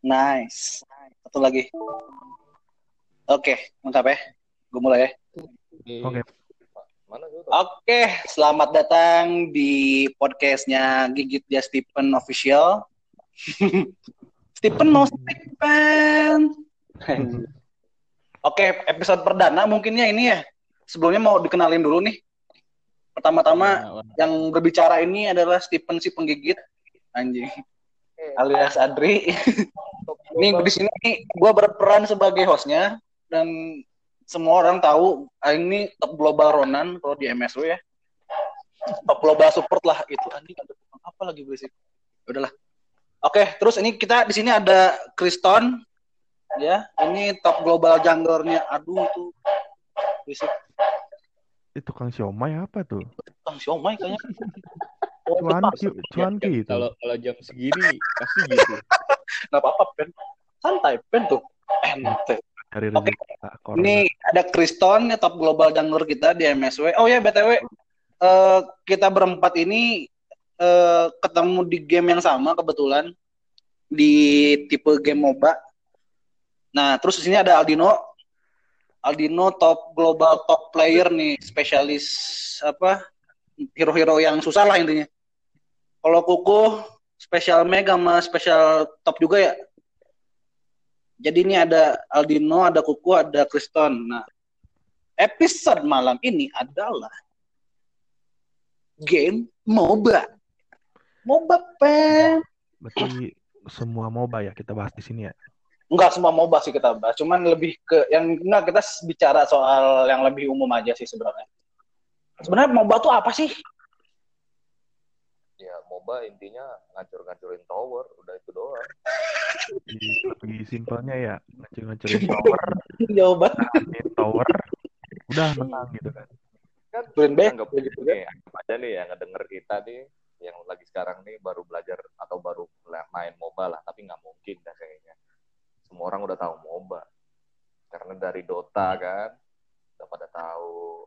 Nice. Satu lagi. Oke, lengkap ya. Gue mulai ya. Oke. Mana gue Oke, selamat datang di podcastnya Gigit Ya Stephen Official. Stephen mau Stephen. Oke, episode perdana mungkinnya ini ya. Sebelumnya mau dikenalin dulu nih. Pertama-tama yang berbicara ini adalah Stephen si penggigit anjing alias Adri. ini di sini gue berperan sebagai hostnya dan semua orang tahu ah, ini top global Ronan kalau di MSW ya. Top global support lah itu anjing ada tukang apa lagi berisik. Ya Udahlah. Oke, terus ini kita di sini ada Kriston ya. Ini top global junglernya. Aduh itu berisik. Itu Kang Siomay apa tuh? Kang Siomay kayaknya. Cuanki, cuanki itu. Kalau kalau jam segini pasti gitu. Nggak apa-apa, Pen. Santai, Pen tuh. Ente. Cari Oke. Corona. Ini ada Kriston, ya, top global jungler kita di MSW. Oh ya, BTW, eh, kita berempat ini eh, ketemu di game yang sama kebetulan di tipe game MOBA. Nah, terus di sini ada Aldino. Aldino top global top player nih, spesialis apa? Hero-hero yang susah lah intinya. Kalau Kuku spesial Mega sama spesial top juga ya. Jadi ini ada Aldino, ada Kuku, ada Kriston. Nah, episode malam ini adalah game MOBA. MOBA, Pen. Berarti semua MOBA ya kita bahas di sini ya. Enggak semua MOBA sih kita bahas, cuman lebih ke yang enggak kita bicara soal yang lebih umum aja sih sebenarnya. Sebenarnya MOBA tuh apa sih? Ya MOBA intinya ngancur-ngancurin tower, udah itu doang. Jadi lebih simpelnya ya ngecil-ngecilin tower, Jawaban tower, udah menang gitu kan. Kan Green Bay anggap gitu nih, anggap aja nih yang ngedenger kita nih yang lagi sekarang nih baru belajar atau baru main MOBA lah, tapi nggak mungkin dah kayaknya. Semua orang udah tahu MOBA. Karena dari Dota kan, udah pada tahu.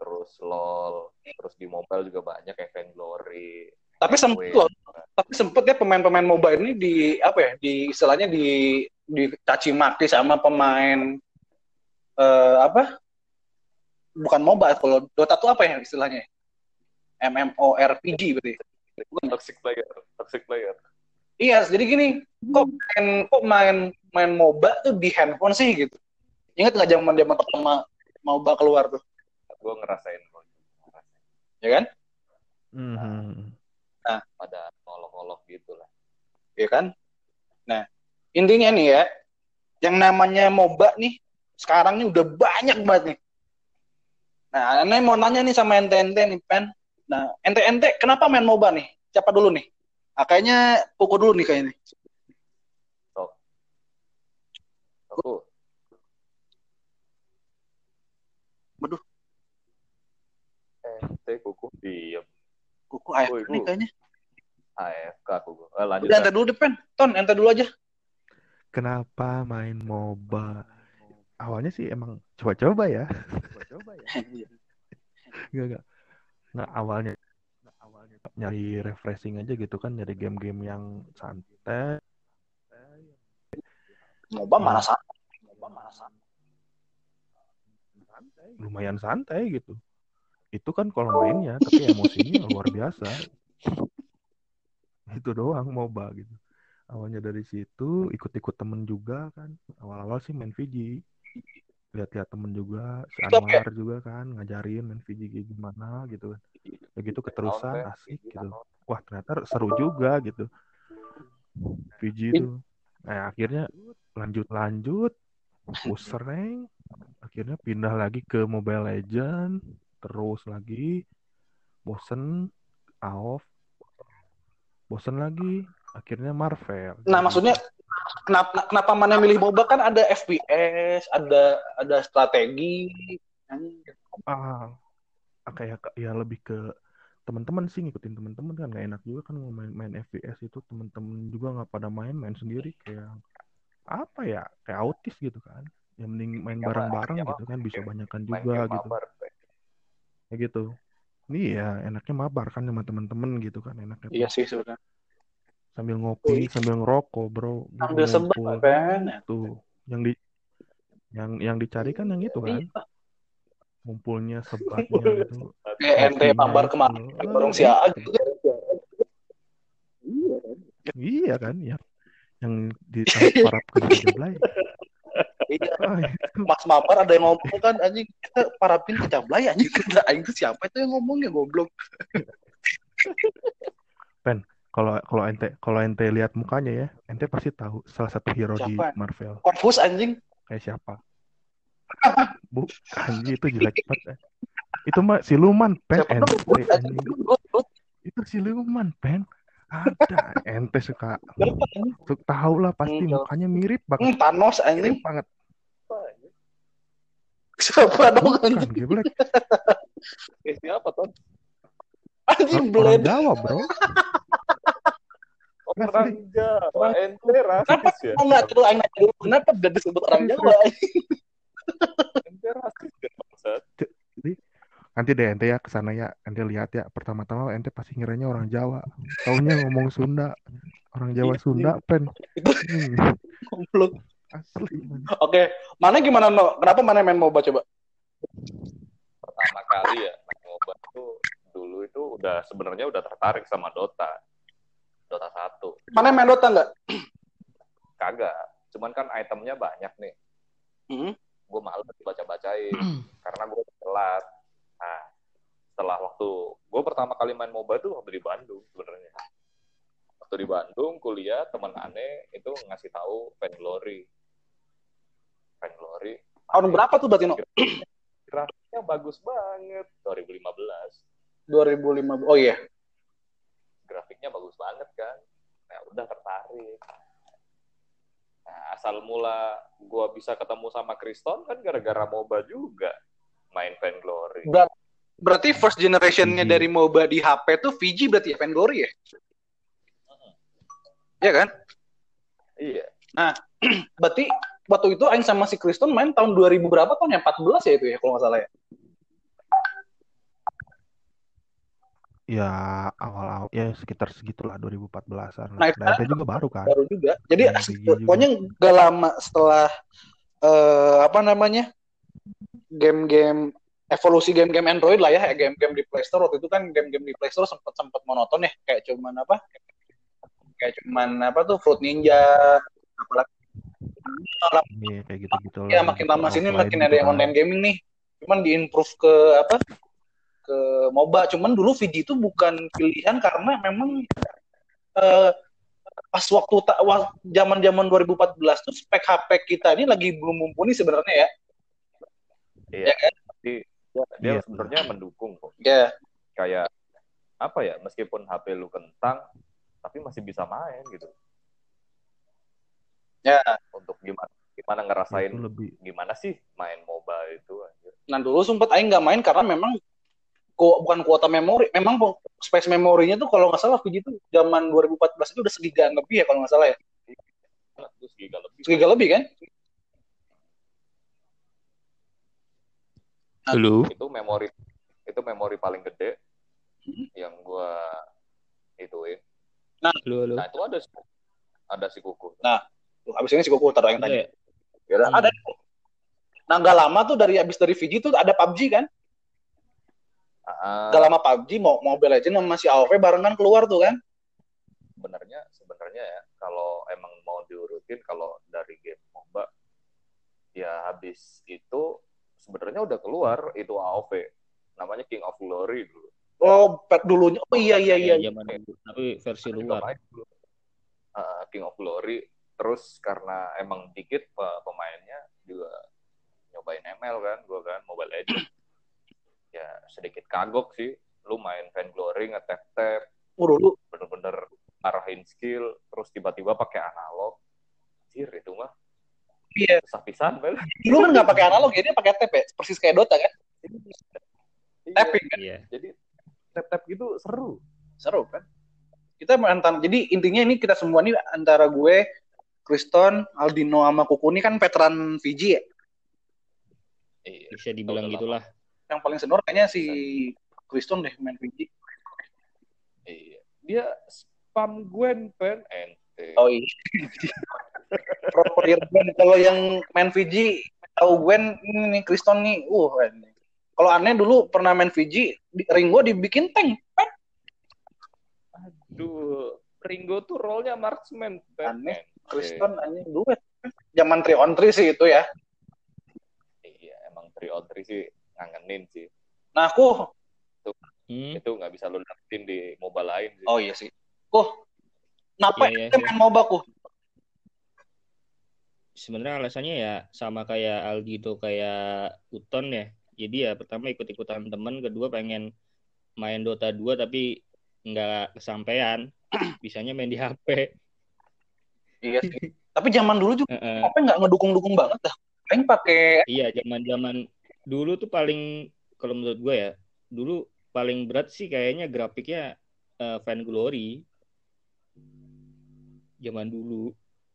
Terus LOL, terus di mobile juga banyak kayak Vainglory. Tapi sempet loh. Tapi sempet ya pemain-pemain MOBA ini di apa ya? Di istilahnya di dicaci maki sama pemain eh, apa? Bukan MOBA kalau Dota tuh apa ya istilahnya? MMORPG berarti. Bukan. Toxic player, toxic player. Iya, jadi gini, kok main kok main main MOBA tuh di handphone sih gitu. Ingat nggak zaman zaman pertama MOBA keluar tuh, Gue ngerasain ngerasain. ya kan? Mhm. pada ngolok-ngolok gitu lah. Ya kan? Nah, intinya nih ya, yang namanya MOBA nih sekarang nih udah banyak banget nih. Nah, Ane mau nanya nih sama ente-ente nih, Pen. Nah, ente-ente kenapa main MOBA nih? Siapa dulu nih? Ah, kayaknya Koko dulu nih kayaknya. Aku Waduh, ente kuku diem. Koko AFK Woi, nih kayaknya. AFK aku. Eh, lanjut. Udah dulu deh, Pen. Ton, ente dulu aja. Kenapa main MOBA? Awalnya sih emang coba-coba ya. Enggak, enggak. Nggak awalnya nyari refreshing aja gitu kan, nyari game-game yang santai. MOBA mana santai. MOBA mana santai. lumayan santai gitu. Itu kan kalau mainnya, tapi emosinya luar biasa. Itu doang MOBA gitu. Awalnya dari situ, ikut-ikut temen juga kan. Awal-awal sih main Fiji. Lihat-lihat temen juga, si ya? Anwar juga kan, ngajarin main Fiji kayak gimana gitu kan. Begitu keterusan, Tahun, asik Teh. gitu. Wah ternyata seru juga gitu. Fiji itu. Nah akhirnya lanjut-lanjut, push rank, akhirnya pindah lagi ke Mobile Legend terus lagi. Bosen AoV bosen lagi. Akhirnya Marvel. Nah, maksudnya kenapa kenapa mana milih MOBA kan ada FPS, ada ada strategi. ah kayak ya lebih ke teman-teman sih ngikutin teman-teman kan. Nggak enak juga kan main main FPS itu. Teman-teman juga nggak pada main main sendiri. Kayak apa ya? Kayak autis gitu kan. Yang mending main bareng-bareng gitu kan. Bisa banyakan juga gitu mabar, kayak gitu Iya, enaknya mabar kan sama teman-teman gitu kan enaknya. Iya sih sebenarnya. sambil ngopi, sambil ngerokok, bro. Sambil sebat, kan? Tuh, yang di yang yang dicari kan yang itu kan, Iya. ngumpulnya sebatnya gitu. Kayak itu. kemarin Ah, bareng si gitu. Aag. Iya kan, ya. Yang ditarap ke Jablay. Iya. Ah, itu. Mas Mamar ada yang ngomong kan anjing kita parapin ke Cablay anjing kata anjing itu siapa itu yang ngomongnya goblok. Kalau kalau ente kalau ente lihat mukanya ya, ente pasti tahu salah satu hero di Siapa? Marvel. Confus anjing. Kayak siapa? Bu, anjing itu jelek banget. eh. Itu mah siluman, pen Siapa ente anjing. Itu siluman, pen. Ada, ente suka Siapa? Tuh, tahu lah pasti Hmm, mukanya mirip Hmm, banget. Thanos anjing. Mirip banget. Siapa dong Bukan, anjing? geblek. Eh, siapa tuh? Anjing Orang blade. Jawa, bro. Orang Jawa. Ente rasis ya? Oh enggak aing nanya dulu kenapa gak disebut orang Jawa? Ente rasis ya bangsat. Nanti deh ente ya ke sana ya, ente lihat ya. Pertama-tama ente pasti ngiranya orang Jawa. Taunya ngomong Sunda. Orang Jawa Iya, Sunda, pen. Hmm, Goblok. Asli. Oke, mana gimana no? Kenapa mana main MOBA coba? Pertama kali ya main MOBA tuh dulu itu udah sebenarnya udah tertarik sama Dota. Dota 1. Mana main Dota enggak? Kagak. Cuman kan itemnya banyak nih. Hmm. Gue malu baca-bacain. karena gue telat. Nah, setelah waktu gue pertama kali main MOBA tuh waktu di Bandung sebenarnya. Waktu di Bandung kuliah teman aneh itu ngasih tahu Vainglory. Vainglory. Tahun berapa tuh berarti no? Grafiknya bagus banget 2015. 2005. Oh iya. Grafiknya bagus banget kan. Nah, udah tertarik. Nah, asal mula gue bisa ketemu sama Kriston kan gara-gara MOBA juga main Vainglory. Ber- berarti first generationnya Fiji. dari MOBA di HP tuh Fiji berarti ya Vainglory ya? Iya kan? Iya. Berarti waktu itu Aing sama si Kristen main tahun 2000 berapa tahun ya? 14 ya itu ya kalau nggak salah ya. Ya awal-awal ya sekitar segitulah 2014-an. Nah, lah. itu ente juga baru kan. Baru juga. Jadi Fiji juga. pokoknya gak lama setelah eh, apa namanya? game-game evolusi game-game Android lah ya, game-game di Play Store waktu itu kan game-game di Play Store sempat sempat monoton ya, kayak cuman apa? Kayak cuman apa tuh Fruit Ninja, apalagi Iya kayak gitu-gitu ya makin lama sini offline makin gitu ada yang kan. online gaming nih. Cuman di-improve ke apa? ke MOBA. Cuman dulu VG itu bukan pilihan karena memang eh, pas waktu zaman-zaman 2014 tuh spek HP kita ini lagi belum mumpuni sebenarnya ya. Iya. Tapi dia Iya. sebenarnya mendukung kok. Ya, Kayak apa ya? Meskipun HP lu kentang, tapi masih bisa main gitu. Ya. Untuk gimana gimana ngerasain itu lebih gimana sih main MOBA itu anjir. Nah dulu sempet Aing nggak main karena memang ku- bukan kuota memori, memang po- space memorinya tuh kalau nggak salah VG itu zaman 2014 itu udah segigaan lebih ya kalau nggak salah ya, Terus giga lebih. segiga lebih kan? Halo. Itu memori itu memori paling gede Hmm. yang gua ituin. Halo, halo. Nah, itu ada si ada si kuku. Tuh, abis ini si Goku taruh yang tadi. ya? Udah, Hmm. ada. Nah nggak lama tuh dari abis dari VG tuh ada PUBG kan? Ah, Nggak lama PUBG, mau Mobile Legends sama si AoV barengan keluar tuh kan? sebenarnya sebenarnya ya kalau emang mau diurutin kalau dari game MOBA ya habis itu sebenarnya udah keluar itu AoV namanya King of Glory dulu. Oh, pet dulunya. Oh iya iya iya. Ya, dulu. Tapi versi luar. Ah, King of Glory terus karena emang dikit pe- pemainnya juga nyobain ML kan gua kan Mobile Legends ya sedikit kagok sih lu main Vainglory ngetep-tep Oh dulu. bener-bener arahin skill terus tiba-tiba pakai analog Anjir itu mah Iya. susah pisan Bel. Dulu kan nggak pakai analog, jadi pakai tap ya, persis kayak Dota kan? Iya, Tapping kan? Iya. jadi tap-tap gitu seru Seru kan? Kita mantan. Jadi intinya ini kita semua nih antara gue, Kriston, Aldino sama Kuku ini kan veteran VG ya. iya Bisa dibilang gitulah. Yang paling senior kayaknya si Kriston deh main VG. iya dia spam Gwen pen ente. Oh iya. Pro player Gwen. Kalau yang main VG tahu Gwen ini nih Kriston nih. Uh, ini. Kalau aneh dulu pernah main VG, di, Ringo dibikin tank. Pet. Aduh, Ringo tuh role-nya marksman. pen. Aneh. Ente. Kriston anjing duet. Zaman 3 on 3 sih itu ya. Iya, emang 3 on 3 sih ngangenin sih. Nah, aku Hmm. Itu nggak bisa lo dapetin di mobile lain sih. oh iya sih. Kuh. Kenapa Iya, iya, iya. main MOBA kuh? Sebenarnya alasannya ya sama kayak Aldi tuh kayak Uton ya. Jadi ya pertama ikut-ikutan temen, kedua pengen main Dota 2 tapi nggak kesampaian. Bisanya main di HP. Iya sih. Tapi zaman dulu juga Heeh. apa nggak ngedukung-dukung banget dah. Paling pakai Iya, zaman-zaman dulu tuh paling kalau menurut gue ya, dulu paling berat sih kayaknya grafiknya eh, Fan Glory. Zaman dulu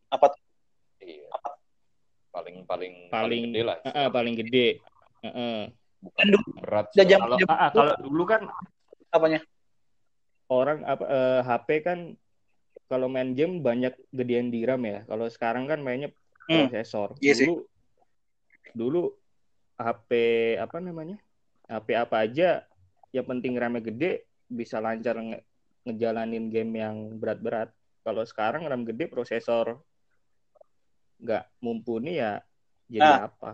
apa tuh? Iya. Paling paling paling gede lah. eh, eh, paling gede. Eh, eh. Bukan berat. Udah sih. jam- Kalau Ah, ah, kalau dulu kan apanya? orang apa eh, HP kan kalau main game banyak gedean di RAM ya. Kalau sekarang kan mainnya Hmm. prosesor. Iya sih. dulu dulu HP apa namanya? HP apa aja yang penting RAM-nya gede bisa lancar nge- ngejalanin game yang berat-berat. Kalau sekarang RAM gede prosesor nggak mumpuni ya jadi Nah. apa?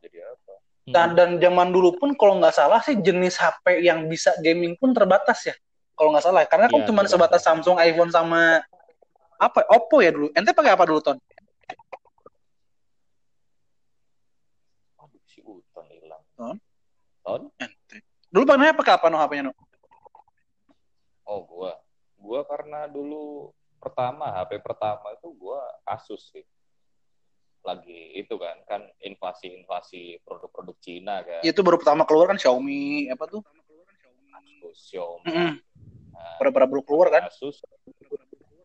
jadi apa? Dan, dan zaman dulu pun kalau nggak salah sih jenis HP yang bisa gaming pun terbatas ya. Kalau nggak salah, karena kan Iya, cuma terbatas. sebatas Samsung, iPhone sama apa? Oppo ya dulu. Ente pakai apa dulu Ton? Aduh, si Uton hilang. Ton? Ton? Ente. Dulu pakai pakai apa no HP-nya no? Oh, gua. Gua karena dulu pertama HP pertama itu gua Asus sih. Lagi itu kan kan invasi-invasi produk-produk Cina kan. Itu baru pertama keluar kan Xiaomi apa tuh? Asus, Xiaomi. Mm-mm. Nah, Baru-baru baru keluar kan? Asus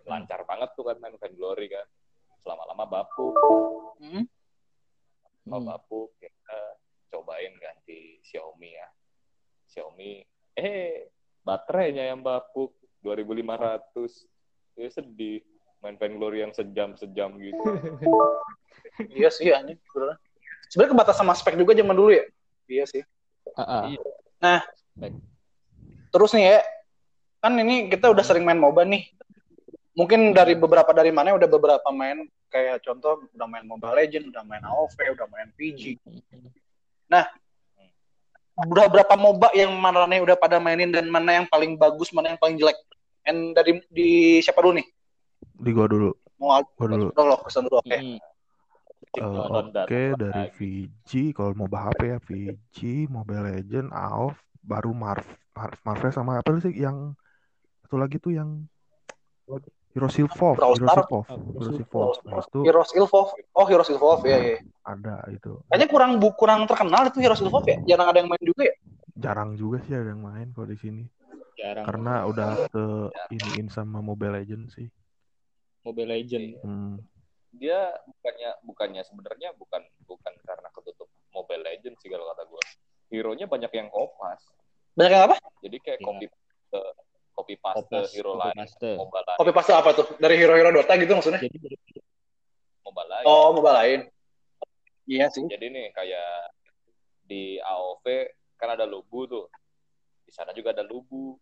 lancar banget tuh kan main Vainglory kan. Selama-lama bapuk, Hmm. mau Hmm. bapuk kita cobain ganti Xiaomi ya. Xiaomi eh baterainya yang bapuk 2500. Ya sedih main Vainglory yang sejam-sejam gitu. Iya sih anjing. beneran. Sebenarnya kebatas sama spek juga zaman dulu ya. Iya sih. Ah, ah. Iya. Terus nih ya, kan ini kita udah sering main MOBA nih. Mungkin dari beberapa dari mana udah beberapa main kayak contoh udah main Mobile Legend, udah main AoV, udah main PG. Udah berapa MOBA yang mana nih udah pada mainin dan mana yang paling bagus, mana yang paling jelek? And dari di siapa dulu nih? Di gua dulu. Mau Gua dulu. Kesan dulu. Oke. Mm-mm. Eh, Nonton Oke, data dari. VG kalau mau HP ya VG, Mobile Legend, AoV, baru Marv, Marv, Marvel sama apa sih yang satu lagi tuh yang Hero Silvov, Hero. Silvov, Hero Silvov. Itu Heroes Evolve. Oh, Heroes Evolve ya, ya. ada itu. Kayaknya kurang bu kurang terkenal itu Heroes Evolve ya. Jarang ada yang main juga ya. Jarang juga sih ada yang main kalau di sini. Jarang Karena udah ke iniin sama Mobile Legend sih. Mobile Legend. Hmm. Dia bukannya bukannya sebenarnya bukan bukan karena ketutup Mobile Legends sih kalau kata gue. Hero-nya banyak yang kopas. Banyak yang apa? Jadi kayak copy copy paste hero Kopas lain, Master. mobile lain, Kopi paste apa tuh? Dari hero-hero Dota gitu maksudnya? Jadi mobile lain. Oh, MOBA lain. Iya sih. Jadi nih kayak di AOV kan ada Lubu tuh. Di sana juga ada Lubu.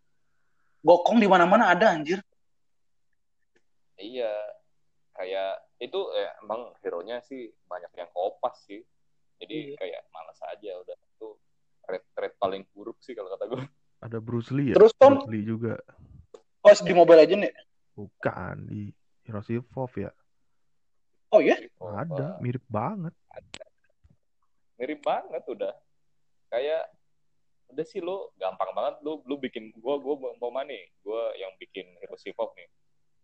Gokong di mana-mana ada anjir. Iya. Kayak itu eh, emang hero-nya sih banyak yang kopas sih. Jadi Iya. kayak malas aja udah itu rate rate paling buruk sih kalau kata gue. Ada Bruce Lee ya? Terus, Tom? Bruce Lee juga. Oh, di Mobile Legend ya? Bukan di Hero Silvov ya. Oh iya? Ada, mirip banget. mirip banget udah kayak udah sih lo gampang banget lu lu bikin gua gua mau- mau mana nih gua yang bikin Hero Silvov nih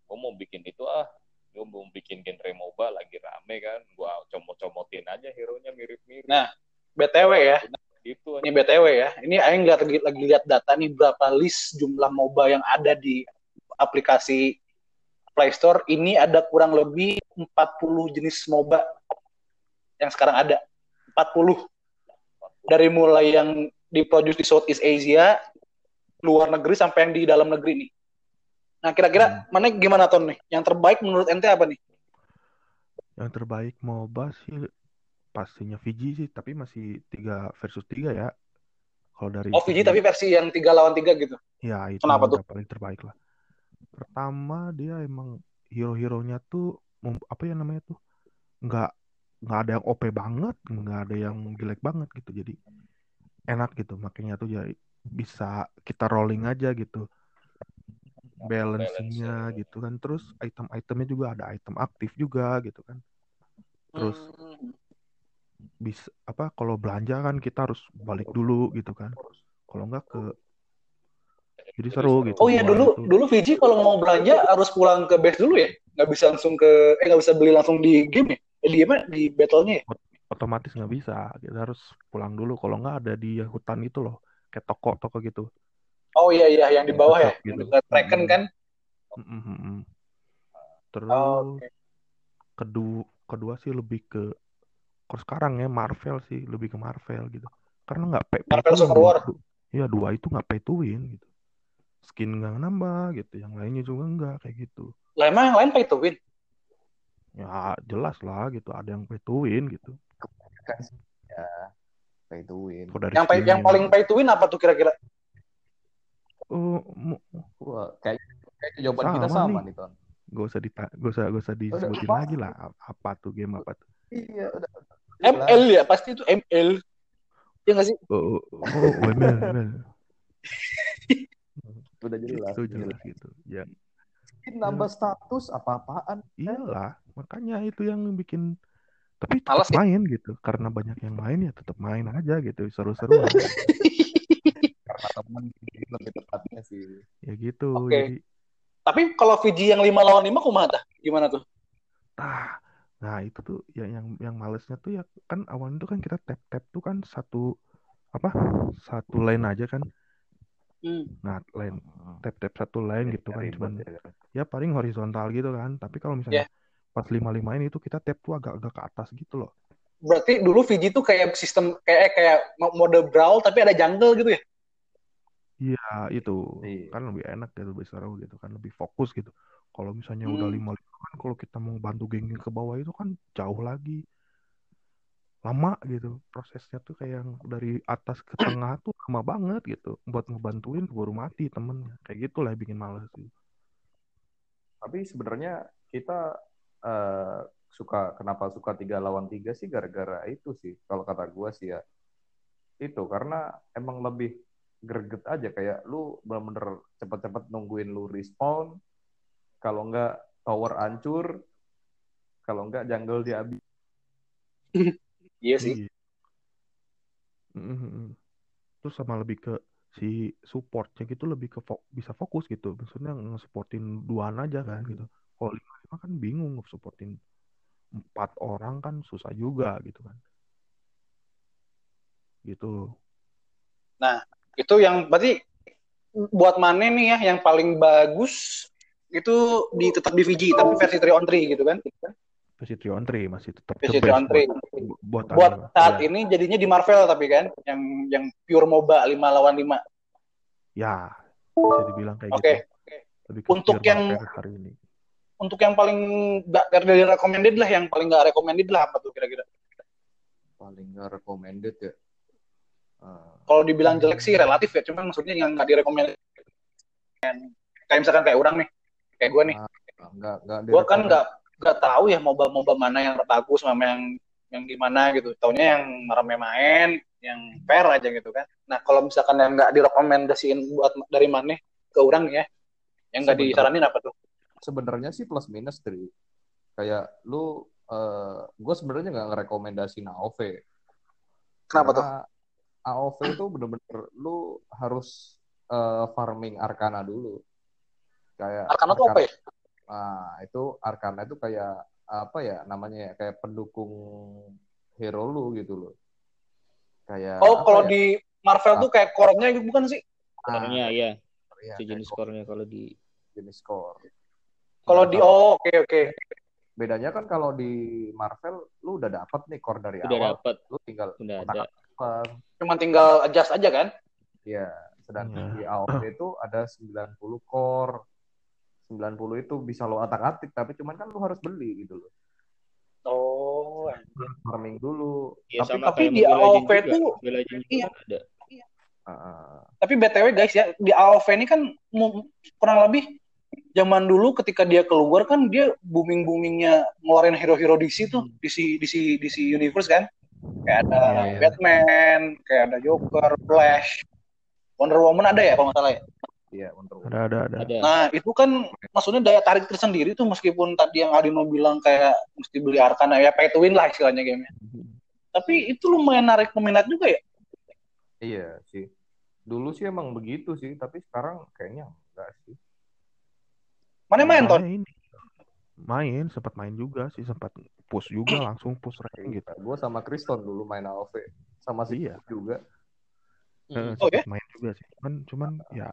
gua mau bikin itu ah gua mau bikin genre MOBA lagi rame kan gua comot-comotin aja hero nya mirip-mirip Nah, BTW ya. Gitu Ini BTW ya. Ini Aing lihat lagi, lagi lihat data nih berapa list jumlah MOBA yang ada di aplikasi Play Store. Ini ada kurang lebih 40 jenis MOBA yang sekarang ada. 40 dari mulai yang diproduksi di Southeast Asia, luar negeri sampai yang di dalam negeri nih. Nah, kira-kira mana gimana Ton nih? Yang terbaik menurut ente apa nih? Yang terbaik MOBA sih pastinya Fiji sih, tapi masih 3 versus 3 ya. Kalau dari Oh, Fiji tapi versi yang tiga lawan tiga gitu. Ya, itu Kenapa tuh? paling terbaik lah. Pertama, dia emang hero-heronya tuh apa ya namanya tuh? nggak nggak ada yang OP banget, nggak ada yang jelek banget gitu. Jadi enak gitu. Makanya tuh ya bisa kita rolling aja gitu. Balance-nya gitu kan. Terus item-itemnya juga ada item aktif juga gitu kan. Terus Hmm. Bisa apa kalau belanja kan kita harus balik dulu gitu kan. Kalau nggak ke jadi seru gitu. Oh iya dulu itu. dulu Fiji kalau mau belanja harus pulang ke base dulu ya? Nggak bisa langsung ke eh nggak bisa beli langsung di game ya? Eh, di apa? Di battle-nya ya? otomatis nggak bisa kita harus pulang dulu kalau nggak ada di hutan itu loh kayak toko-toko gitu Oh iya iya yang di bawah ya, Gitu. yang dekat Kraken Mm-mm. kan? Mm-mm. terus Oh, oke. kedua kedua sih lebih ke kalau sekarang ya Marvel sih lebih ke Marvel gitu. Karena nggak pay, Marvel to win Super dua, War. du- ya dua itu nggak pay to win gitu. Skin nggak nambah gitu yang lainnya juga nggak kayak gitu. Lah emang yang lain pay to win? ya jelas lah gitu ada yang pay to win gitu. Ya pay to win. Yang pay, yang skin paling pay to win apa tuh kira-kira? oh, mu- Wah, kayak kayak jawaban kita Sama sama nih. nih ton. Gak usah dita gak usah gak usah disebutin lagi lah apa tuh game apa tuh. Iya udah ML ya pasti itu ML. Ya nggak sih? oh, oh, oh WML, WML. udah jelas itu jelas gitu ya Skin nambah status apa-apaan iyalah makanya itu yang bikin tapi tetap ya? main gitu karena banyak yang main ya tetap main aja gitu seru-seru karena temen lebih tepatnya sih ya gitu Oke. jadi Tapi kalau Fiji yang 5 lawan 5 kumaha tah? Gimana tuh? ah nah itu tuh ya yang yang malesnya tuh ya kan awalnya tuh kan kita tap tap tuh kan satu apa satu lane aja kan Hmm. nah lane tap tap satu lane gitu kan cuman ya. ya paling horizontal gitu kan tapi kalau misalnya pas lima lima ini tuh kita tap tuh agak-agak ke atas gitu loh Berarti dulu Fiji tuh kayak sistem kayak kayak mode brawl tapi ada jungle gitu ya? Iya itu Iya. kan lebih enak gitu lebih seru gitu kan lebih fokus gitu. Kalau misalnya udah Hmm. lima lima kan kalau kita mau bantu geng-geng ke bawah itu kan jauh lagi. Lama gitu prosesnya tuh kayak yang dari atas ke tengah tuh lama banget gitu buat ngebantuin baru mati temennya. Kayak gitu lah yang bikin males sih. tapi sebenarnya kita eh, suka kenapa suka tiga lawan tiga sih gara-gara itu sih. Kalau kata gua sih ya itu karena emang lebih greget aja. Kayak lu bener-bener cepet-cepet nungguin lu respawn. Kalau enggak tower hancur kalau enggak jungle dihabis Iya sih. Mm-mm. Terus sama lebih ke si supportnya gitu lebih ke fo- bisa fokus gitu. Maksudnya nge-supportin duaan aja kan gitu. Kalau lima lima kan bingung nge-supportin empat orang kan susah juga gitu kan. Gitu. Itu yang berarti buat Mane nih ya yang paling bagus itu di tetap di Fiji tapi versi 3 on 3 gitu kan. Versi trio on three masih tetap Versi 3 on best 3. buat, buat, Buat saat ya. ini jadinya di Marvel tapi kan yang yang pure MOBA 5 lawan 5. Ya, bisa dibilang kayak Oke. gitu. Lebih ke Untuk yang- hari ini. Untuk yang paling gak dari recommended lah yang paling gak recommended lah apa tuh kira-kira? paling nggak recommended ya Eh, Kalau dibilang jelek sih relatif ya, cuman maksudnya yang gak direkomend kayak misalkan kayak orang nih, kayak gue nih. nggak nggak gue kan nggak nggak tahu ya moba moba mana yang bagus sama yang yang gimana gitu. Taunya yang rame main yang fair aja gitu kan. Nah kalau misalkan yang nggak direkomendasiin buat dari mana ke orang ya yang nggak disaranin apa tuh? Sebenarnya sih plus minus dari kayak lu gue sebenarnya nggak ngerekomendasiin AOV kenapa tuh? AOV itu bener-bener lu harus eh, farming Arcana dulu kayak Arcana tuh apa ya Nah, itu Arcana itu kayak apa ya namanya ya kayak pendukung hero lu gitu loh. Kayak oh kalau ya? di Marvel tuh kayak core-nya gitu bukan sih Ah, Skornya ya, iya, sejenis kayak skornya kalau di jenis core. kalau Nah, di oh oke oke bedanya kan kalau di Marvel lu udah dapet nih core dari udah awal, dapat, lu tinggal udah ada. apa. cuma tinggal adjust aja kan Iya, sedangkan Iya. di AOV itu ada 90 core. 90 itu bisa lo atak-atik tapi cuman kan lo harus beli gitu loh Oh, farming dulu Ya, tapi sama tapi di AoV juga iya. kan ada. uh, tapi BTW guys ya, di AoV ini kan kurang lebih zaman dulu ketika dia keluar kan dia booming-boomingnya ngeluarin hero-hero DC tuh, DC DC DC Universe kan. Kayak ada Iya, iya. Batman, kayak ada Joker, Flash, Wonder Woman ada ya kalau nggak salah ya. Iya untuk Ada ada ada. Ada. Nah, itu kan maksudnya daya tarik tersendiri tuh meskipun tadi yang Aldino bilang kayak mesti beli Arcana ya pay to win lah istilahnya gamenya. Tapi itu lumayan narik peminat juga ya. iya sih dulu sih emang begitu sih tapi sekarang kayaknya enggak sih Mana main Ton? Ini main sempat main juga sih sempat push juga langsung push rank gitu gue sama Kriston dulu main AoV sama si Iya. juga Eh, Oh, ya? main juga sih cuman cuman ya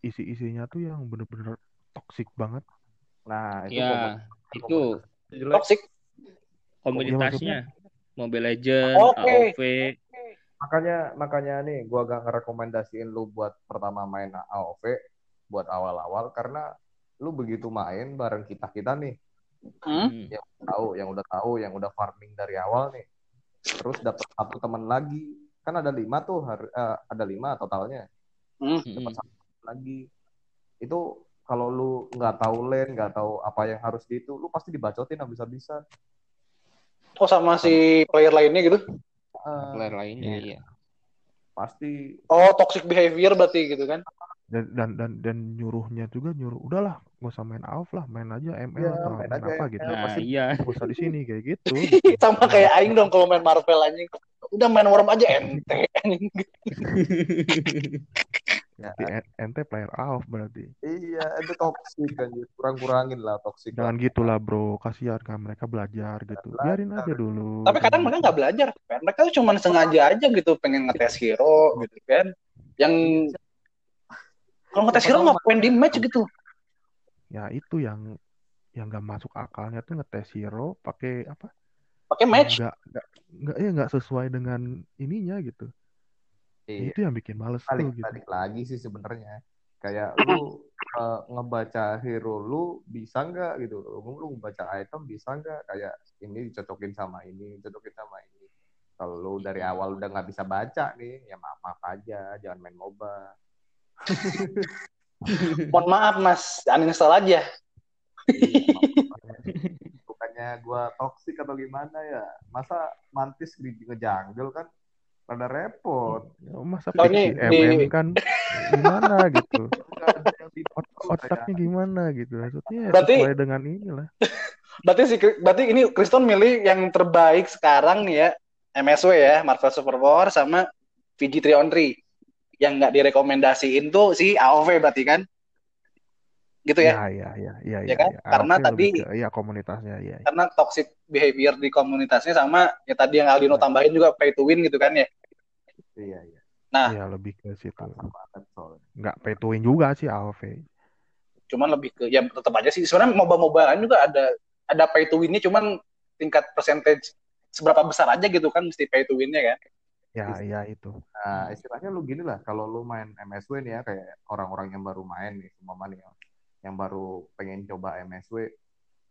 isi isinya tuh yang bener-bener toxic banget nah itu Ya, komunitas- itu komunitas. Toxic. komunitasnya Mobile Legends, Oke. AoV. makanya makanya nih gua gak ngerekomendasiin lu buat pertama main AoV buat awal-awal karena lu begitu main bareng kita kita nih Hmm? Hmm. tahu yang udah tahu yang udah farming dari awal nih terus dapat satu teman lagi kan ada lima tuh har- eh, ada lima totalnya Hmm. Hmm. Lagi itu kalau lu nggak tahu lane nggak tahu apa yang harus di itu lu pasti dibacotin habis-habisan Oh sama si player lainnya gitu. Eh, Player lainnya iya. pasti Oh toxic behavior berarti gitu kan. dan dan dan, dan nyuruhnya juga nyuruh udahlah nggak usah main AoV lah main aja ML Iya, atau main main, aja apa ML. gitu Nah, pasti- iya. nggak usah di sini kayak gitu sama kayak aing dong kalau main Marvel anjing. Udah main Worm aja ente anjing. ya, Di N- ente player AoV berarti iya itu toxic kan kurang-kurangin lah toxic jangan gitulah bro kasihan kan mereka belajar gitu biarin aja dulu Tapi kadang mereka nggak belajar. kan. Mereka tuh cuma sengaja aja gitu pengen ngetes hero gitu kan. Yang kalau ngetes hero ngapain di match gitu. ya itu yang yang nggak masuk akalnya tuh ngetes hero pakai apa Pakai match. nggak nggak nggak ya nggak sesuai dengan ininya gitu iya. Itu yang bikin males tuh balik gitu. balik lagi sih sebenarnya. Kayak lu eh, ngebaca hero lu bisa nggak gitu? Lu, lu ngebaca item bisa nggak? Kayak ini dicocokin sama ini dicocokin sama ini. Kalau lu dari awal udah nggak bisa baca nih ya maaf maaf aja jangan main moba. Mohon maaf mas, uninstall aja. bukannya gua toksik atau gimana ya? Masa mantis di ngejungle kan pada repot. Ya, masa Oh, ini di- MM kan gimana gitu? Ot- otaknya gimana gitu? Maksudnya ya Berarti- sesuai dengan inilah. Berarti si berarti ini Kriston milih yang terbaik sekarang nih ya MSW ya Marvel Super Power sama VG3 on 3 yang nggak direkomendasiin tuh si AOV berarti kan gitu ya, ya ya ya ya Ya kan? ya. Karena tadi- ke- ya komunitasnya ya karena toxic behavior di komunitasnya sama ya tadi yang Aldino tambahin juga pay to win gitu kan ya. Iya iya. Nah. ya lebih ke situ. Rasa banget soalnya. Nggak pay to win juga sih AOV cuman lebih ke ya tetap aja sih. Sebenarnya moba-moba lain juga ada ada pay to win-nya cuman tingkat percentage seberapa besar aja gitu kan mesti pay to win-nya kan. Ya ya itu. Nah, istilahnya lu gini lah, kalau lu main MSW nih ya, kayak orang-orang yang baru main nih, semua nih, yang, baru pengen coba MSW,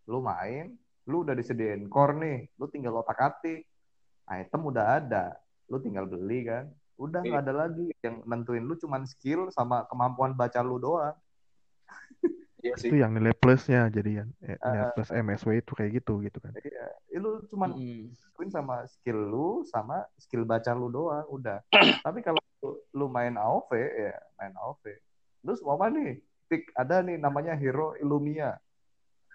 lu main, lu udah disediain core nih, lu tinggal otak atik, item udah ada, lu tinggal beli kan, udah nggak ada lagi, yang nentuin lu cuman skill sama kemampuan baca lu doang. iya sih. itu yang nilai plusnya jadi yang eh, Ah. nilai plus MSW itu kayak gitu gitu kan. Iya, eh, lu cuman Hmm. nentuin sama skill lu sama skill baca lu doang udah. Tapi kalau lu, lu main AoV ya main AoV lu semua nih pick ada nih namanya hero Illumia.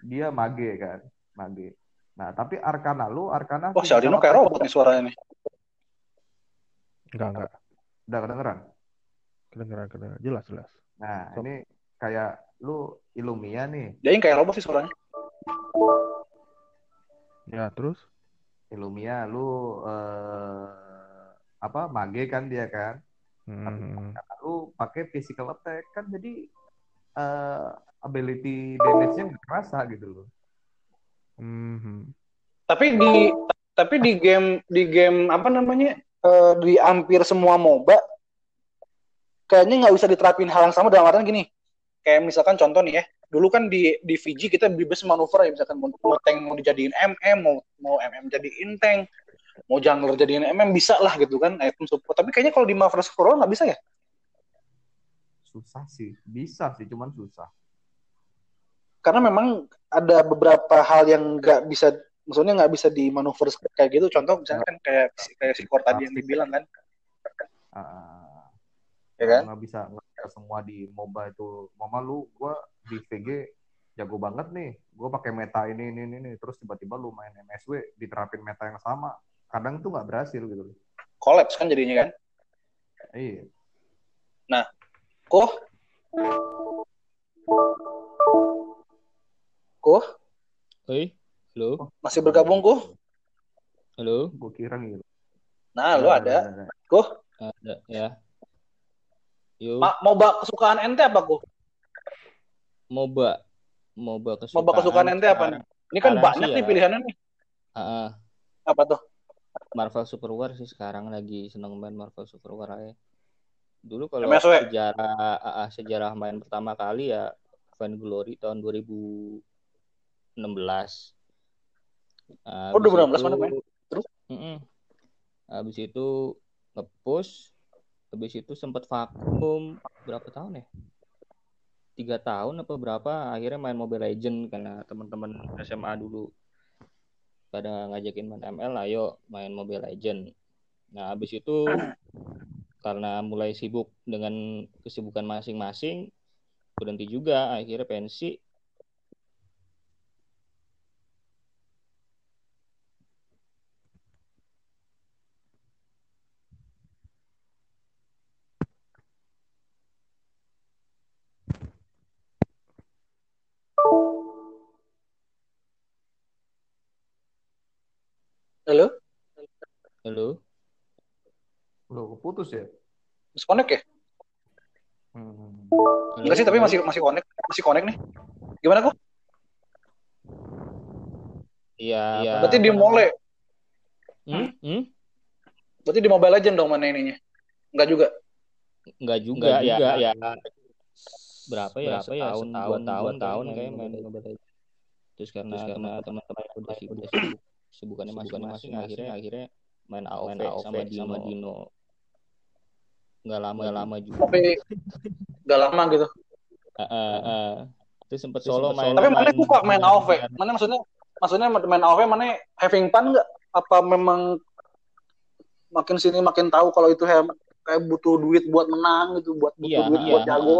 Dia mage kan mage. Nah tapi Arcana lu Arcana wah si Aldino kayak robot nih suaranya nih. Enggak enggak udah kedengeran? Kedengeran kedengeran. Jelas jelas. Nah ini kayak lu Illumia nih. Dia yang kayak robot sih suaranya. Ya terus? Illumia lu eh, apa mage kan dia kan? Hmm, Karena lu pakai physical attack kan jadi eh, ability damage-nya nggak kerasa gitu loh. Hmm, tapi di tapi di game di game apa namanya eh, di hampir semua MOBA kayaknya nggak bisa diterapin hal yang sama dalam artian gini. Kayak misalkan contoh nih ya dulu kan di di Fiji kita bebas manuver ya misalkan mau, mau tank mau dijadiin MM mau mau MM jadiin tank mau jungler jadiin MM bisa lah gitu kan item support. Tapi kayaknya kalau di Marvel All nggak bisa ya Susah sih. Bisa sih, cuman susah. karena memang ada beberapa hal yang nggak bisa maksudnya nggak bisa di manuver kayak gitu contoh misalnya kan kayak kayak si Core tadi yang dibilang kan Ah, ya kan nggak bisa nggak semua di MOBA itu. Mama lu, gua di VG jago banget nih. Gua pakai meta ini ini ini, ini. terus tiba-tiba lu main MSW diterapin meta yang sama. Kadang tuh nggak berhasil gitu. collapse kan jadinya kan Iya. Koh? Koh? Oi, halo, masih bergabung Koh? Halo, Gue kira gitu. nah lu ada. Koh? Ada ya. Yuk, Ma- MOBA kesukaan ente apa Koh? MOBA, MOBA kesukaan. MOBA kesukaan ente apa nih? Ini kan banyak sih nih ya. pilihannya nih. Ah, ah. apa tuh? Marvel Super War sih sekarang lagi seneng main Marvel Super War aja. Dulu kalau MSW. sejarah ah, ah, sejarah main pertama kali ya Van Glory tahun 2016. Oh, 2016 mana main? Terus? Mm-mm. Habis itu nge-push, habis itu sempat vakum berapa tahun ya? Tiga tahun apa berapa? Akhirnya main Mobile Legend karena teman-teman SMA dulu pada ngajakin main ML, ayo main Mobile Legend. Nah, habis itu karena mulai sibuk dengan kesibukan masing-masing, berhenti juga, akhirnya pensi. halo Halo, Lu putus ya? disconnect ya Hmm. enggak sih tapi masih masih connect masih connect nih gimana Koh Iya, iya. berarti di mole Hmm? Hmm? berarti di Mobile Legend dong mana ininya enggak juga Enggak juga, Nggak ya, juga. ya. Berapa ya? Berapa ya? Setahun, dua tahun, tahun main kayak main Mobile Mobile Legends. Terus karena karena teman-teman udah sibuk, udah sibuk, sibukannya masing-masing, akhirnya akhirnya main AOV, sama Dino. Sama Dino. Nggak lama, nggak lama juga. tapi enggak lama gitu. Ah, ah, ah. Terus sempet solo main. tapi mana main- suka main AoV? Mana maksudnya maksudnya main AoV mana having fun nggak? Apa memang makin sini makin tahu kalau itu kayak kayak butuh duit buat menang gitu buat butuh Iya, duit iya. buat jago?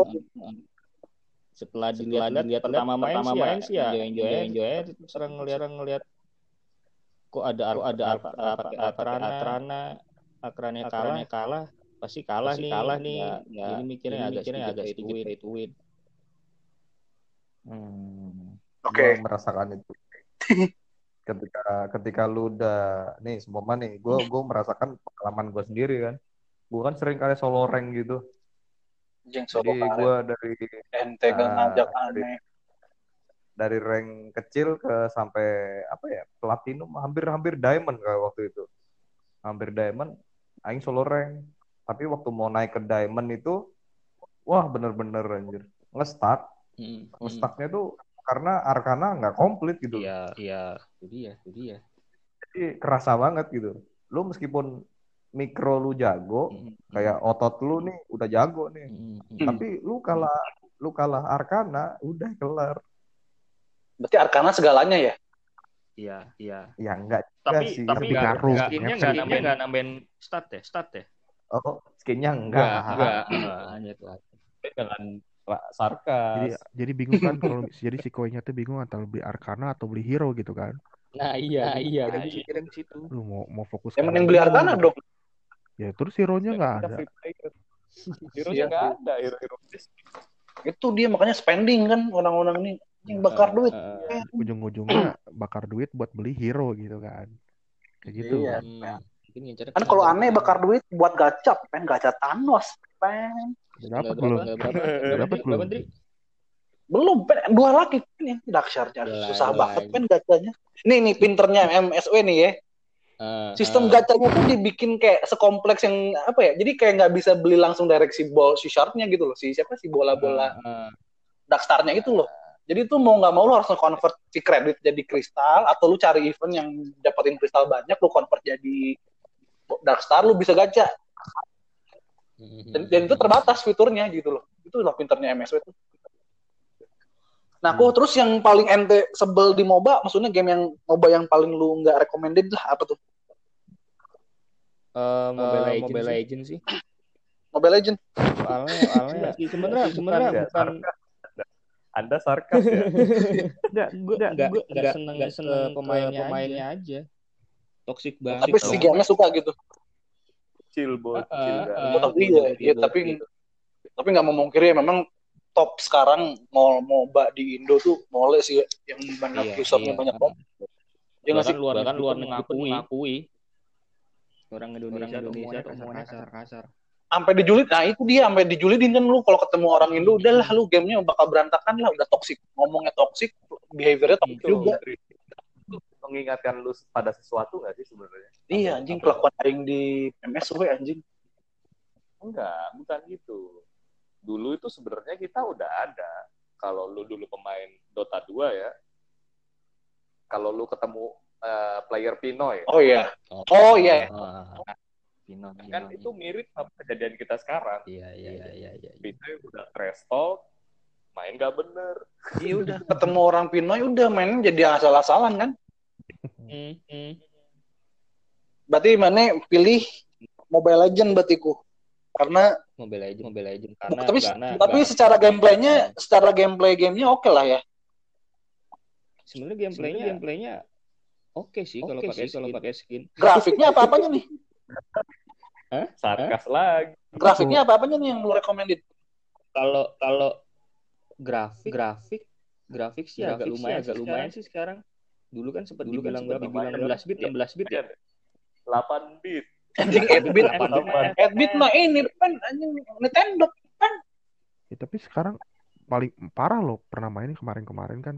Setelah dilihat-lihat pertama main, pertama main sih ya. enjoy enjoy enjoy terus ngeliat ngeliat kok ada kok ada apa apa Atrana? Atrana? Akranya kalah. Kalah pasti kalah nih kalah nih ya, jadi mikirnya agak mikirnya agak sedikit pay to win Hmm. Oke. Gua merasakan itu. ketika ketika lu udah nih semua nih, gue gue merasakan pengalaman gue sendiri kan. Gue kan sering kali solo rank gitu. jeng solo Jadi gue dari ente gak Ah, ngajak dari- aneh dari rank kecil ke sampai apa ya platinum hampir-hampir diamond kayak waktu itu. Hampir diamond, aing solo rank. Tapi waktu mau naik ke diamond itu, wah bener-bener anjir. Nge-stuck, Hmm, nge-stucknya tuh karena Arkana nggak komplit gitu. iya iya itu dia itu dia Jadi kerasa banget gitu. Lu meskipun mikro lu jago, Hmm, kayak otot lu nih udah jago nih. hmm, hmm. Tapi lu kalah lu kalah Arkana, udah kelar. berarti Arkana segalanya ya iya iya Ya enggak juga tapi sih. tapi Tapi nggak ngaruh. nggak- skinnya nggak nambahin nggak nambahin stat ya stat ya Oh, skinnya enggak. enggak enggak hanya itu Dengan sarkas. Jadi jadi bingung kan kalau jadi si koinnya tuh bingung antara beli Arcana atau beli hero gitu kan. nah iya iya Nah, gue mikirin ke situ Lu mau mau fokus yang mending beli Arkana dong Ya terus hero-nya nggak ada. Hero-nya Iya. nggak ada, hero-hero itu dia makanya spending kan orang-orang ini yang bakar duit Eh, eh, Ujung-ujungnya bakar duit buat beli hero gitu kan. Kayak gitu. Iya. hmm. Kan kalau aneh bakar duit buat gacap pengen gacha Thanos pengen dapat belum? dapat belum? Belum pengen dua lagi pengen daksharnya Gila, susah gila. banget pengen gacanya. Nih nih pinternya MSW nih ya. Eh, sistem eh, gacanya tuh dibikin kayak sekompleks yang apa ya jadi kayak nggak bisa beli langsung direct si ball si sharpnya gitu loh si siapa si bola-bola eh, eh. darkstarnya itu loh. Jadi tuh mau nggak mau lu harus convert si kredit jadi kristal atau lu cari event yang dapetin kristal banyak lu convert jadi dark star lu bisa gacha. Dan, dan itu terbatas fiturnya gitu loh. Itu loh pinternya MSW itu. Nah, aku terus yang paling ente sebel di MOBA, maksudnya game yang MOBA yang paling lu nggak recommended lah apa tuh? Eh, Mobile Eh, Legends Mobile sih. Legends sih. Mobile Legend. Soalnya, soalnya sih sebenarnya sebenarnya Bukan, Anda sarkas ya? enggak gue Enggak, enggak enggak, enggak seneng enggak seneng ke pemainnya pemainnya aja. Toxic banget. Tapi si game suka gitu. Chill. Ah, dah. ah, Oh, tapi iya, iya, tapi tapi nggak memungkiri ya memang top sekarang mau MOBA di Indo tuh mole sih ya, yang banyak Iya, usernya iya. banyak banget. Ya nggak sih? bahkan luar Bahkan negeri luar mengakui, mengakui orang Indonesia, Orang Indonesia tuh tuh semuanya kasar kasar. Sampai dijulid, nah itu dia sampai dijulidin kan lu kalau ketemu orang Indo udahlah lu gamenya bakal berantakan lah udah toxic ngomongnya toxic behaviornya toxic Itu juga. Mengingatkan lu pada sesuatu nggak sih sebenarnya? Iya anjing kelakuan aing di MSW anjing. Enggak, bukan gitu. Dulu itu sebenarnya kita udah ada. Kalau lu dulu pemain Dota 2 ya, kalau lu ketemu eh, player Pinoy, Oh iya. Oh iya. Pino, kan itu mirip sama kejadian kita sekarang. Iya iya iya iya. Pinoy udah trash talk, main gak bener. Iya udah ketemu orang Pinoy udah mainnya jadi asal-asalan kan. Hmm. Berarti mana pilih Mobile Legend batiku. Karena Mobile Legends, Mobile Legends karena tapi karena tapi karena- secara gameplaynya secara gameplay gamenya oke lah ya. sebenarnya gameplaynya gameplaynya oke sih kalau Oke pakai sih kalau kalau pakai skin. Grafiknya apa apanya nih? Sarkas lagi. Grafiknya apa apanya nih yang lu recommended? Kalau kalau grafik grafik grafik sih agak Grafik sih lumayan agak agak lumayan sih sekarang. Dulu kan sempat Dulu kan dibilang sempat berapa? dibilang 16 bit ya? 16 bit ya? 8 bit. Anjing 8 bit. Apaan? 8 bit mah ini kan anjing Nintendo. Ya, tapi sekarang paling parah loh pernah main kemarin-kemarin kan.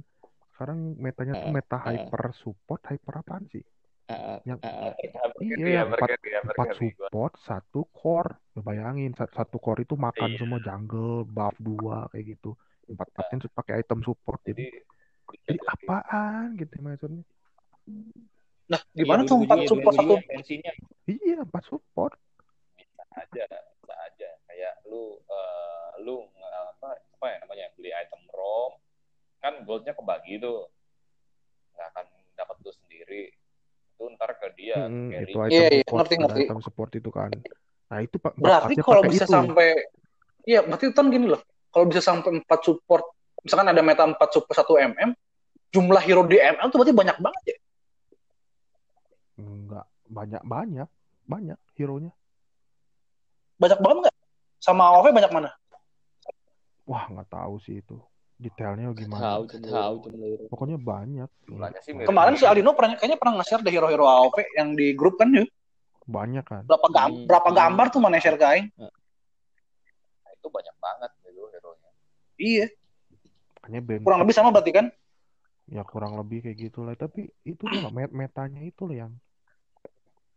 Sekarang metanya tuh Eh, meta eh. hyper support, hyper apaan sih? Ah, Yang ah. iya Iya, empat ya, empat gua. support, satu core. Bayangin sa- satu core itu makan Iya. semua jungle, buff dua kayak gitu. Empat empatnya tuh pakai item support. Jadi Jadi jadi apaan gitu maksudnya? Nah, Iya, gimana dulu tuh empat support satu? tensinya Iya empat support. aja, bisa aja. Kayak lu eh, lu apa apa ya namanya beli item ROM kan goldnya kebagi tuh. Nggak akan dapat lu sendiri. Itu ntar ke dia Mm, carry. itu item Iya, iya, support, ngerti, ngerti. item support itu kan. Nah itu pak Berarti kalau bisa itu. sampai Iya, berarti kan gini loh. Kalau bisa sampai 4 support, misalkan ada meta 4 support 1 MM, jumlah hero di ML tuh berarti banyak banget ya. Enggak banyak banyak banyak hero-nya. Banyak banget nggak? Sama AOV banyak mana? Wah nggak tahu sih itu detailnya tahu gimana. tahu cuma Pokoknya banyak. Sih. Kemarin si Aldino pernah kayaknya pernah nge-share deh hero-hero AOV yang di grup kan ya. Banyak kan. Berapa gam Hmm. berapa gambar tuh mana share ke aing? Nah, itu banyak banget gitu hero-nya. Iya, kurang lebih sama berarti kan? Ya kurang lebih kayak gitu lah. Tapi itu loh met metanya itu loh yang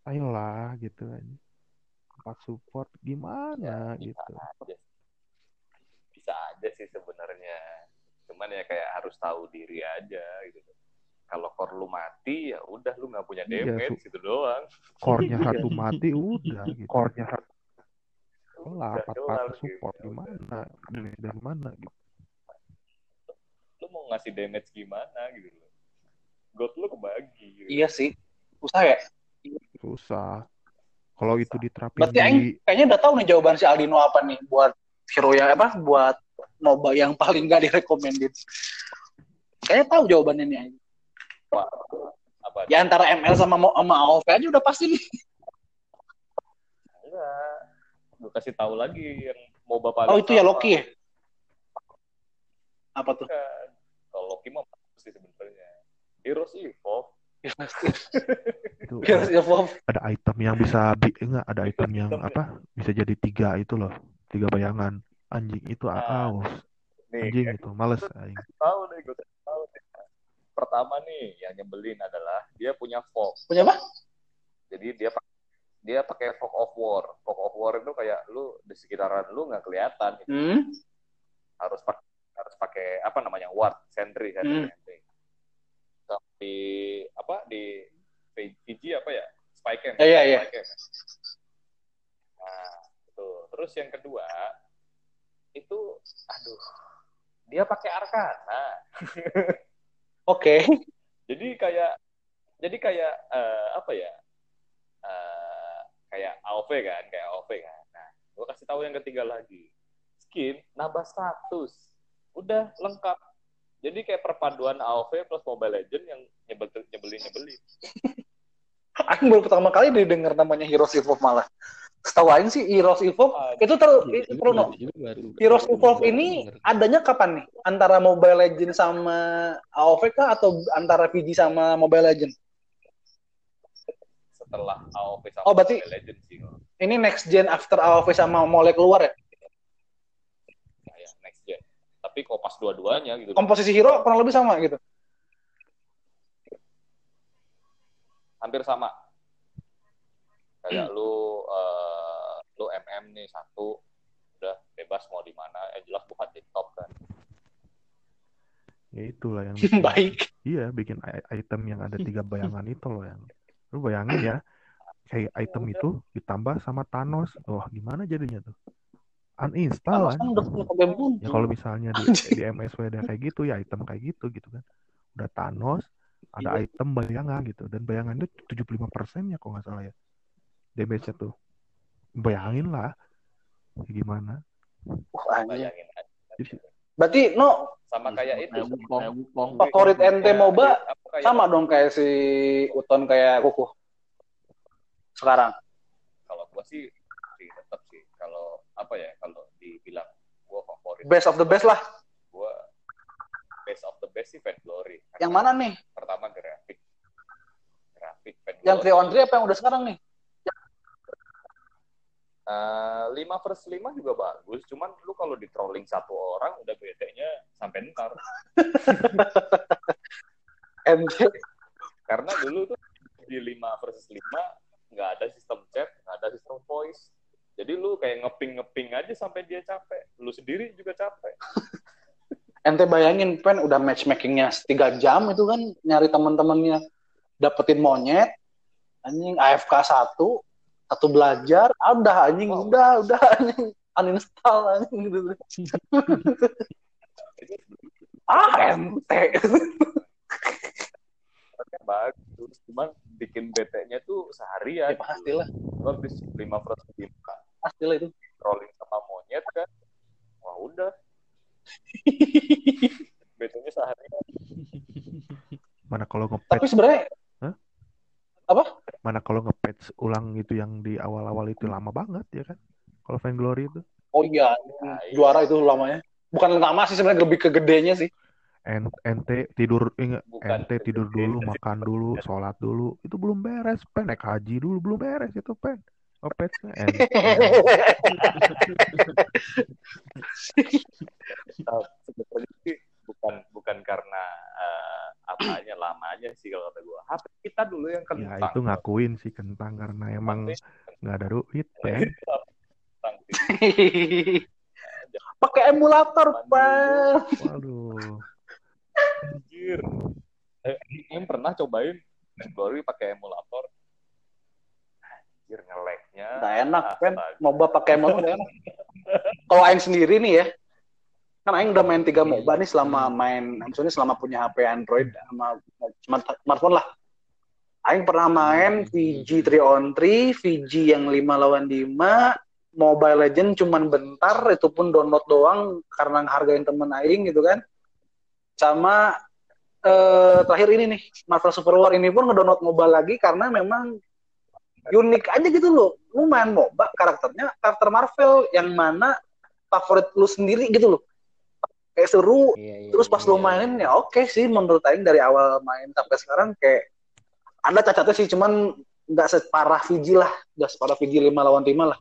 ayolah gitu aja. Empat support gimana bisa gitu. aja. Bisa aja sih sebenarnya. Cuman ya kayak harus tahu diri aja gitu. Kalau core lu mati ya udah lu nggak punya Iya, damage gitu doang. Core-nya satu mati udah gitu. Core-nya satu lah empat support gitu. gimana? Dari dari mana gitu. Mau ngasih damage gimana gitu loh. God lu kebagi gitu. Iya sih. Susah ya. Susah. Kalau itu diterapin Berarti aing di kayaknya udah tahu nih jawaban si Aldino apa nih buat hero ya apa buat MOBA yang paling gak direkomended. Kayaknya tahu jawabannya nih. Aing. Apa? Apa? Ya antara ML sama sama AOV aja udah pasti nih. Enggak. Gue kasih tahu lagi yang MOBA paling Oh itu ya sama. Loki ya? Apa tuh? Bukan. Kalau Loki mah bagus sih sebenarnya. Heroes Evolve. itu Heroes Evolve. ada item yang bisa bi enggak ada item yang apa bisa jadi tiga itu loh tiga bayangan anjing itu Ah. aus Nih, anjing ya, itu males aing tahu deh, gue tahu deh. Pertama nih yang nyebelin adalah dia punya fog. Punya apa? Jadi dia dia pakai fog of war. Fog of war itu kayak lu di sekitaran lu nggak kelihatan. gitu. Hmm. Harus pakai harus pakai apa namanya ward sentry sentry, Hmm. sentry. di apa di Fiji apa ya spike Iya, iya, iya. nah itu terus yang kedua itu aduh dia pakai arkana Oke. jadi kayak jadi kayak eh, apa ya eh, kayak AOV kan kayak AOV kan nah gue kasih tahu yang ketiga lagi skin nambah status udah lengkap jadi kayak perpaduan AOV plus Mobile Legend yang nyebel nyebelin nyebelin Aku baru pertama kali didengar namanya Heroes Evolve malah. Setahu Aing sih Heroes Evolve Ah, itu ter itu perlu no. Itu baru- Heroes Evolve ini adanya kapan nih? Antara Mobile Legend sama AOV kah atau antara PG sama Mobile Legend? setelah AOV sama Oh, berarti- Mobile Legend sih Ini next gen after AOV sama mulai keluar ya? kayak next gen tapi kok pas dua-duanya gitu Komposisi hero kurang lebih sama gitu. hampir sama Hmm. kayak lu eh, lu MM nih satu udah bebas mau di mana yang jelas bukan di top kan Ya itulah yang Baik. Iya, bikin item yang ada tiga bayangan itu loh yang. Lu bayangin ya, kayak item itu ditambah sama Thanos. Wah, gimana jadinya tuh? Uninstall kan? Ya kalau misalnya di, di MSW ada kayak gitu ya item kayak gitu gitu kan. Udah Thanos, ada Iya. item bayangan gitu dan bayangan itu 75% ya kalau nggak salah ya. Damage-nya tuh. Bayangin lah gimana. Wah, bayangin Berarti no sama kayak itu favorit NT MOBA sama dong kayak si Uton kayak Kuku. Sekarang. kalau gua sih apa ya kalau dibilang gua favorit Best of the best lah. gua best of the best sih Fan Glory Karena Yang mana nih? pertama grafik grafik Fan Yang 3 Glory. on 3 apa yang udah sekarang nih? Eh, 5 versus 5 juga bagus, cuman lu kalau di trolling satu orang udah bedanya sampai ntar. MJ. Karena dulu tuh di 5 versus 5 nggak ada sistem chat, nggak ada sistem voice. Jadi lu kayak ngeping-ngeping aja sampai dia capek. Lu sendiri juga capek. Ente bayangin pen udah matchmakingnya 3 jam itu kan nyari teman-temannya dapetin monyet anjing AFK 1 satu belajar ah, udah anjing Oh. udah udah anjing uninstall anjing gitu ah ente bagus, cuman bikin bete-nya tuh seharian. ya pastilah Lu habis 5 versus 5 pastilah itu. Trolling sama monyet kan. Wah udah, bete-nya seharian. Mana kalau tapi nge-patch sebenarnya mana kalau nge-patch ulang itu yang di awal-awal itu lama banget ya kan? Kalau Vainglory itu. Oh iya Nah, iya. juara itu lamanya. Bukan lama sih sebenarnya lebih ke gedenya sih. En- ente tidur ingat ente tidur dulu makan dulu sholat dulu. Itu belum beres pen. Naik haji dulu belum beres itu pen nge-patchnya ente Nah, bukan bukan karena eh, apanya lamanya sih kalau kata gua. HP kita dulu yang ya kentang. itu ngakuin sih kentang karena emang nggak ada duit pen Kentang sih. pakai emulator pak waduh Anjir. Eh, em pernah cobain Glory pakai emulator. Anjir ngeleknya. Nggak enak. Astaga. MOBA pakai emulator udah enak. Kalau Aing sendiri nih ya, kan Aing udah main tiga MOBA nih selama main, maksudnya selama punya HP Android sama smart- smartphone lah. Aing pernah main VG 3 on 3, VG yang 5 lawan 5, Mobile Legend cuman bentar, itu pun download doang karena hargain temen Aing gitu kan. Sama eh, terakhir ini nih, Marvel Super War ini pun ngedownload mobile lagi karena memang unik aja gitu loh. Lu main MOBA karakternya karakter Marvel yang mana favorit lu sendiri gitu loh. Kayak seru. Iya, iya, Terus pas lu iya. mainin ya oke sih menurut Aing dari awal main sampai sekarang kayak ada cacatnya sih cuman nggak separah Fiji lah, nggak separah Fiji 5 lawan 5 lah.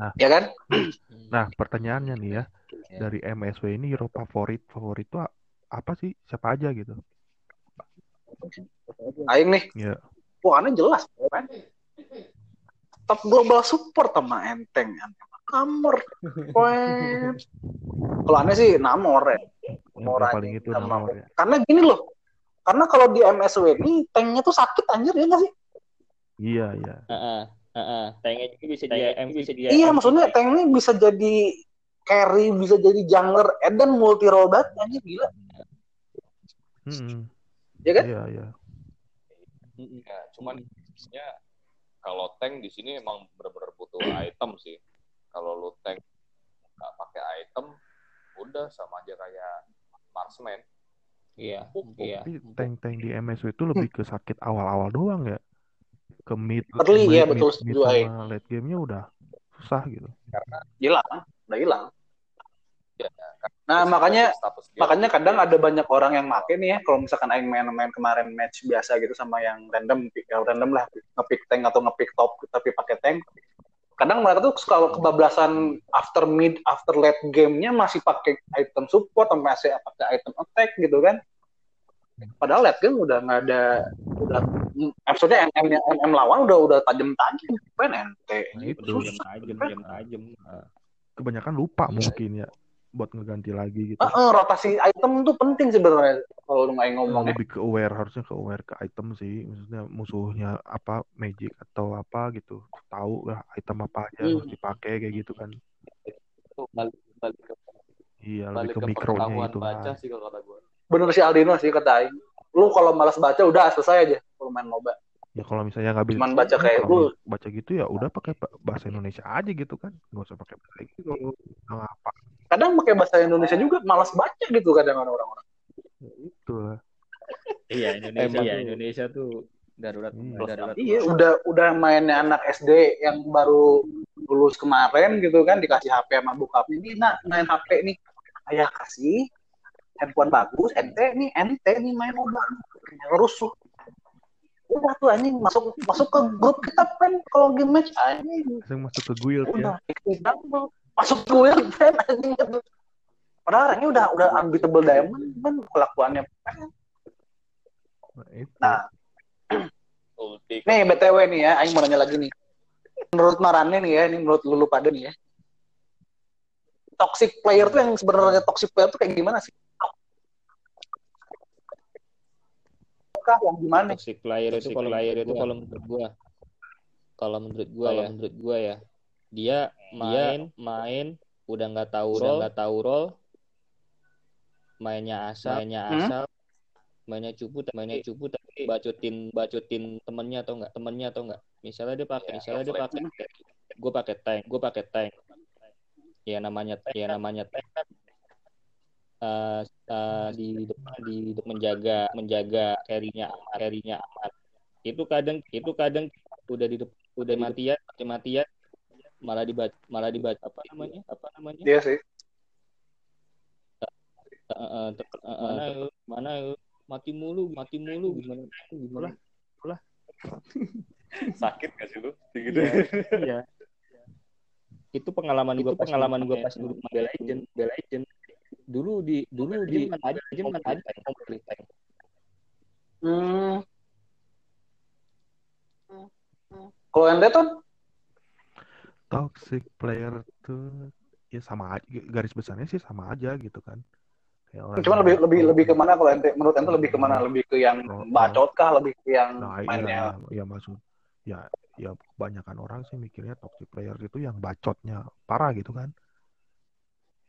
Nah. Ya kan? nah pertanyaannya nih ya Ya. dari MSW ini hero favorit favorit itu apa sih siapa aja gitu Aing nih, ya wah aneh jelas. kan? Top global support sama enteng. Weh. Kalau aneh sih Namor ya. Namor aja. paling itu Namor. Namor ya Karena gini loh. Karena kalau di MSW ini tanknya tuh sakit anjir ya nggak sih? iya iya Heeh. Heeh. Tanknya juga bisa dia bisa dia Iya, maksudnya tanknya bisa jadi carry, bisa jadi jungler, then multi role banget anjir gila. Mm-mm. Ya kan? iya iya Mm-mm. Ya, cuman intinya kalau tank di sini emang benar-benar butuh item sih. Kalau lu tank nggak pakai item, udah sama aja kayak marksman. Iya, iya. tapi tank-tank di MSW itu lebih ke sakit awal-awal doang ya ke mid Early, mid, ya, mid- betul, mid Ai. sama late gamenya udah susah gitu Hilang, udah hilang. Ya, Nah, makanya status dia makanya kadang ada banyak orang yang make nih ya kalau misalkan aing main-main kemarin match biasa gitu sama yang random ya random lah ngepick tank atau ngepick top tapi pakai tank kadang mereka tuh kalau kebablasan after mid after late gamenya masih pakai item support sampai masih pakai item attack gitu kan padahal late game udah nggak ada udah maksudnya MM MM lawan udah udah tajam tajam kan ente Nah, gitu itu. Tajam, jam tajam. Heeh. kebanyakan lupa mungkin ya buat ngeganti lagi gitu Ah, ah, rotasi item tuh penting sebenarnya kalau lu nggak ngomong lebih ke aware harusnya ke aware ke item sih maksudnya musuhnya apa magic atau apa gitu tahu lah item apa aja Hmm. harus dipakai kayak gitu kan balik balik ke iya balik lebih ke ke mikronya itu baca lah sih kalau kata gue. bener si Aldino sih kata Aing. Lu kalau malas baca udah selesai aja kalau main MOBA. ya kalau misalnya nggak bisa Cuman baca kayak lu. baca gitu ya udah pakai ba- bahasa Indonesia aja gitu kan nggak usah pakai bahasa Inggris kalau nggak apa Kadang pakai bahasa Indonesia juga malas baca gitu kadang orang-orang. itu lah Iya, Indonesia, Emang iya, tuh. Indonesia tuh darurat, Iya. darurat. Iya, udah udah mainnya anak SD yang baru lulus kemarin gitu kan dikasih HP sama bokapnya ini nak main HP nih. Ayah kasih handphone bagus, ente nih ente nih main MOBA. Rusuh. Udah tuh anjing masuk masuk ke grup kita kan kalau game match anjing langsung masuk ke guild ya udah double masuk duel kan anjing. Padahal orangnya udah udah unbeatable diamond kan kelakuannya. Nah, itu. Nah. Nih btw nih ya Aing mau nanya lagi nih. Menurut Marane nih ya ini menurut lulu pada nih ya. Toxic player tuh yang sebenarnya toxic player tuh kayak gimana sih? Kah yang gimana Toxic player itu kalau player itu kalau menurut gua. Kalau menurut gua ya. menurut gua ya dia main main udah nggak tahu udah nggak tahu role mainnya asal mainnya Hmm? asal. Mainnya cupu mainnya cupu tapi bacotin bacotin temennya atau enggak temennya atau enggak misalnya dia pakai Ya, misalnya dia pakai. Gue pakai tank gue pakai tank. Ya namanya ya namanya tank kan eh, eh, di depan di depan menjaga menjaga carry-nya aman carry-nya aman. Itu kadang itu kadang udah di depan udah matian mati matian malah dibaca malah dibaca apa namanya? apa namanya? Dia sih. Ter- eh, mana ya? mana ya? mati mulu mati mulu. Gimana? Gimana? Sakit gak sih lu? Gitu. iya itu pengalaman gue pengalaman gue pas dulu Mobile Legend. Mobile Legend. Dulu di dulu di ada aja mana? ada komplit tank hmm. kalau ente tuh toxic player tuh ya sama aja garis besarnya sih sama aja gitu kan Kayak orang Cuman lebih lebih lebih ke mana kalau ente menurut ente lebih ke mana? Lebih ke yang Oh, bacot kah? Lebih ke yang Nah, mainnya? iya, ya maksud ya ya kebanyakan orang sih mikirnya toxic player itu yang bacotnya parah gitu kan.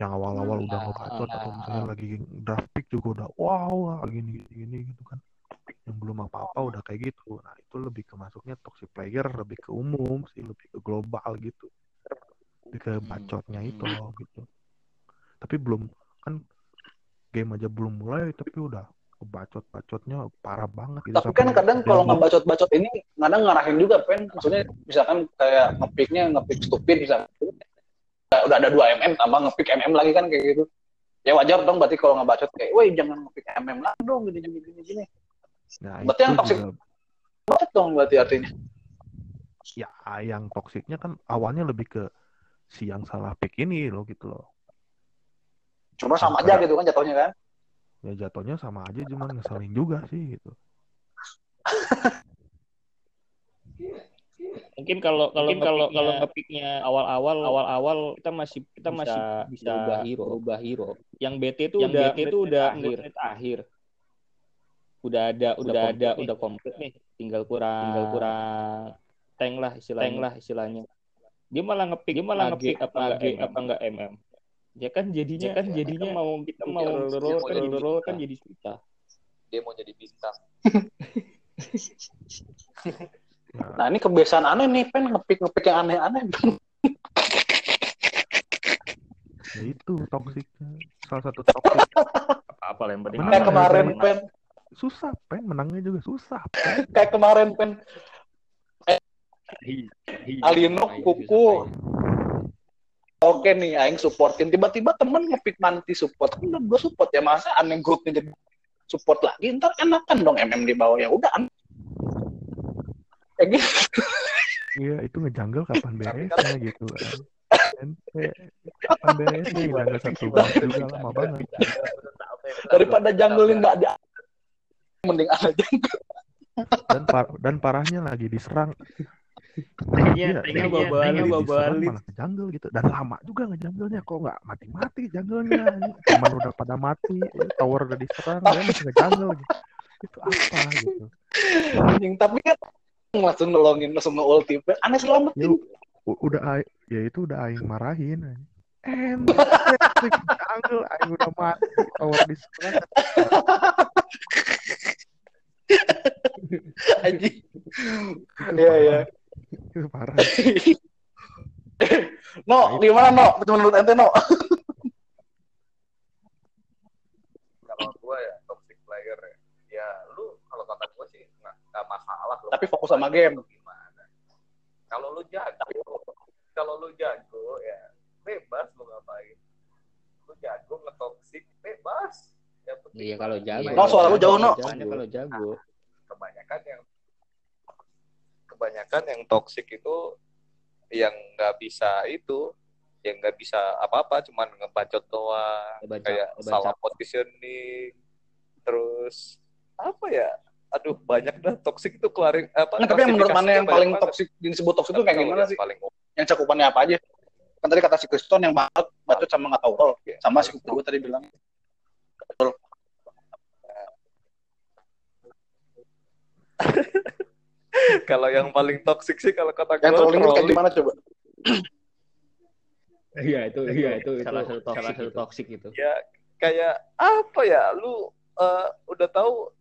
Yang awal-awal udah Ah, ngebacot ah, atau ah, misalnya ah. lagi draft pick juga udah wow gini gini, gini gitu kan. Yang belum apa-apa udah kayak gitu. Nah, itu lebih ke masuknya toxic player, lebih ke umum sih, lebih ke global gitu. Lebih ke Hmm, bacotnya itu loh gitu. Tapi belum kan game aja belum mulai tapi udah bacot-bacotnya parah banget gitu. Tapi kan kadang kalau demo- ngebacot-bacot ini kadang ngarahin juga, pen. Maksudnya misalkan kayak ngepicknya ngepick stupid bisa. Udah ada 2 mm tambah ngepick mm lagi kan kayak gitu. Ya wajar dong berarti kalau ngebacot kayak, woi jangan ngepick mm lagi dong gini gini gini gini. Nah, Berarti itu yang toxic- juga Bacot dong berarti artinya. ya yang toksiknya kan awalnya lebih ke si yang salah pick ini loh gitu loh. Cuma sama aja gitu kan jatuhnya kan. Ya jatuhnya sama aja cuman ngeselin juga sih gitu. mungkin kalau kalau kalau kalau ngepicknya awal-awal awal-awal kita masih kita masih bisa berubah hero berubah hero yang BT itu yang udah BT itu udah akhir. akhir udah ada udah ada udah komplit nih. Tinggal kurang tinggal kurang tank lah istilahnya. Tank lah istilahnya. Dia malah ngepick dia malah ngepick apa enggak apa enggak MM ya kan jadinya ya kan jadinya kita mau kita mau roll kan roll kan jadi susah. Dia mau jadi bintang. Nah ini kebiasaan aneh nih pen. Ngepick ngepick yang aneh-aneh. Ya itu toksiknya salah satu toksik apa, apa yang penting kayak kemarin pen susah pen. Menangnya juga susah pen. kayak kemarin pen. Eh, Alino kuku oke nih aing supportin. Tiba-tiba temen ngepick nanti support. Kan gue support ya. Masa aneh grupnya jadi support lagi? Ntar enakan dong MM di bawah. Ya udah kayak gitu. Iya itu ngejanggal kapan beresnya gitu ente kapan beresnya ngejanggal satu banget juga lama banget. daripada janggulin nggak ada mending ada janggal dan par dan parahnya lagi diserang. Iya, tengah bawa malah jungle gitu. Dan lama juga ngejanggelnya kok nggak mati-mati janggelnya cuman udah pada mati tower udah diserang dia masih ngejungle gitu. Itu apa gitu? Anjing tapi kan langsung nolongin langsung nge-ulti aneh selamatin udah ya itu udah aing marahin and jungle aing udah mati tower diserang anjing. Iya iya. Itu parah. No gimana no? Menurut ente no? Kalau gue ya toxic player ya. Ya lu kalau kata gue sih nggak masalah tapi fokus sama game. Gimana? Kalau lu jago kalau lu jago ya bebas lu ngapain? Lu jago ngetoksik bebas. Ya, iya kalau jago. No suara lu jauh no kalau jago. Kebanyakan yang kebanyakan yang toxic itu yang nggak bisa itu yang nggak bisa apa-apa cuman ngebacot doang. Ngebaca, kayak ngebaca. salah positioning terus apa ya? Aduh banyak dah toxic itu keluarin apa nah, tapi yang menurut mana yang paling toxic disebut toxic itu kayak gimana sih? paling... yang cakupannya apa aja kan tadi kata si Kriston yang banget bacot sama nggak tahu. Roll sama si gue tadi bilang. Betul. Kalau yang paling toxic sih kalau kata gue yang trolling, trolling. kayak gimana coba? Iya itu iya itu salah satu toxic salah satu toxic itu. Ya kayak apa ya lu uh, udah tahu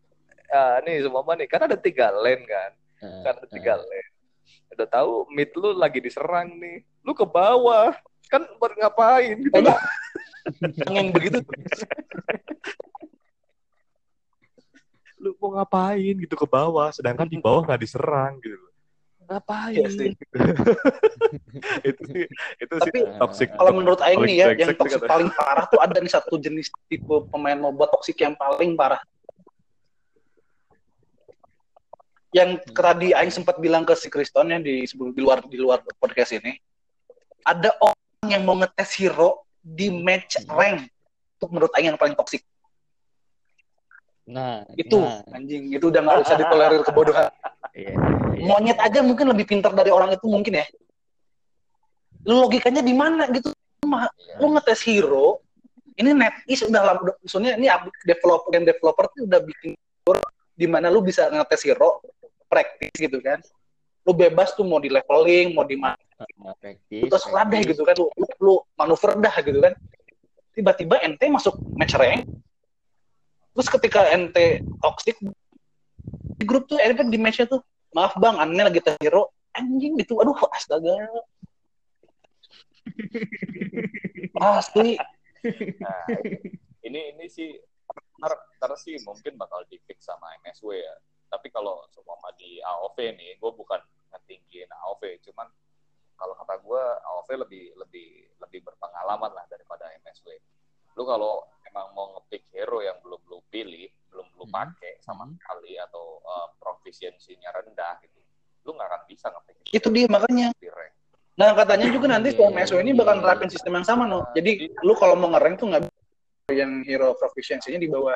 uh, nih semua nih kan ada tiga lane kan? Uh, kan ada tiga uh. lane. Udah tahu mid lu lagi diserang nih lu ke bawah. Kan buat ngapain gitu? Yang begitu. Lu mau ngapain gitu ke bawah sedangkan di bawah nggak diserang gitu. Ngapain? Ya, sih. Itu sih itu Tapi, sih toxic. kalau menurut Aing nih ya yang toxic paling parah tuh ada nih satu jenis tipe pemain MOBA toxic yang paling parah. Yang tadi Aing sempat bilang ke si Kriston yang di sebelum di luar di luar podcast ini ada orang yang mau ngetes hero di match rank itu menurut Aing yang paling toxic Nah, itu nah. anjing itu udah nggak bisa ditolerir kebodohan. Iya, iya. Monyet aja mungkin lebih pintar dari orang itu mungkin ya. Lu logikanya di mana gitu? Iya. Lu ngetes hero, ini NetEase udah lama, maksudnya ini developer dan developer tuh udah bikin di mana lu bisa ngetes hero praktis gitu kan. Lu bebas tuh mau di leveling, mau di mana. Praktis. Terus deh gitu kan, lu, lu, lu manuver dah gitu kan. Tiba-tiba ente masuk match rank, terus ketika ente toxic di grup tuh ente di matchnya tuh maaf bang aneh lagi hero anjing gitu. Aduh astaga. Pasti nah, ini ini sih ntar, ntar sih mungkin bakal di fix sama MSW ya. Tapi kalau semua di AOV nih gue bukan ngetinggiin AOV cuman kalau kata gue AOV lebih lebih lebih berpengalaman lah daripada MSW lu kalau emang mau ngepick hero yang belum lu pilih, belum lu hmm. pakai sama sekali atau uh, proficiency-nya rendah gitu, lu nggak akan bisa ngepick. Itu dia makanya. Nah katanya juga nanti si MSO ini bakal nerapin sistem yang sama no. Nah, jadi lu kalau mau ngerank tuh nggak yang hero proficiency-nya di bawah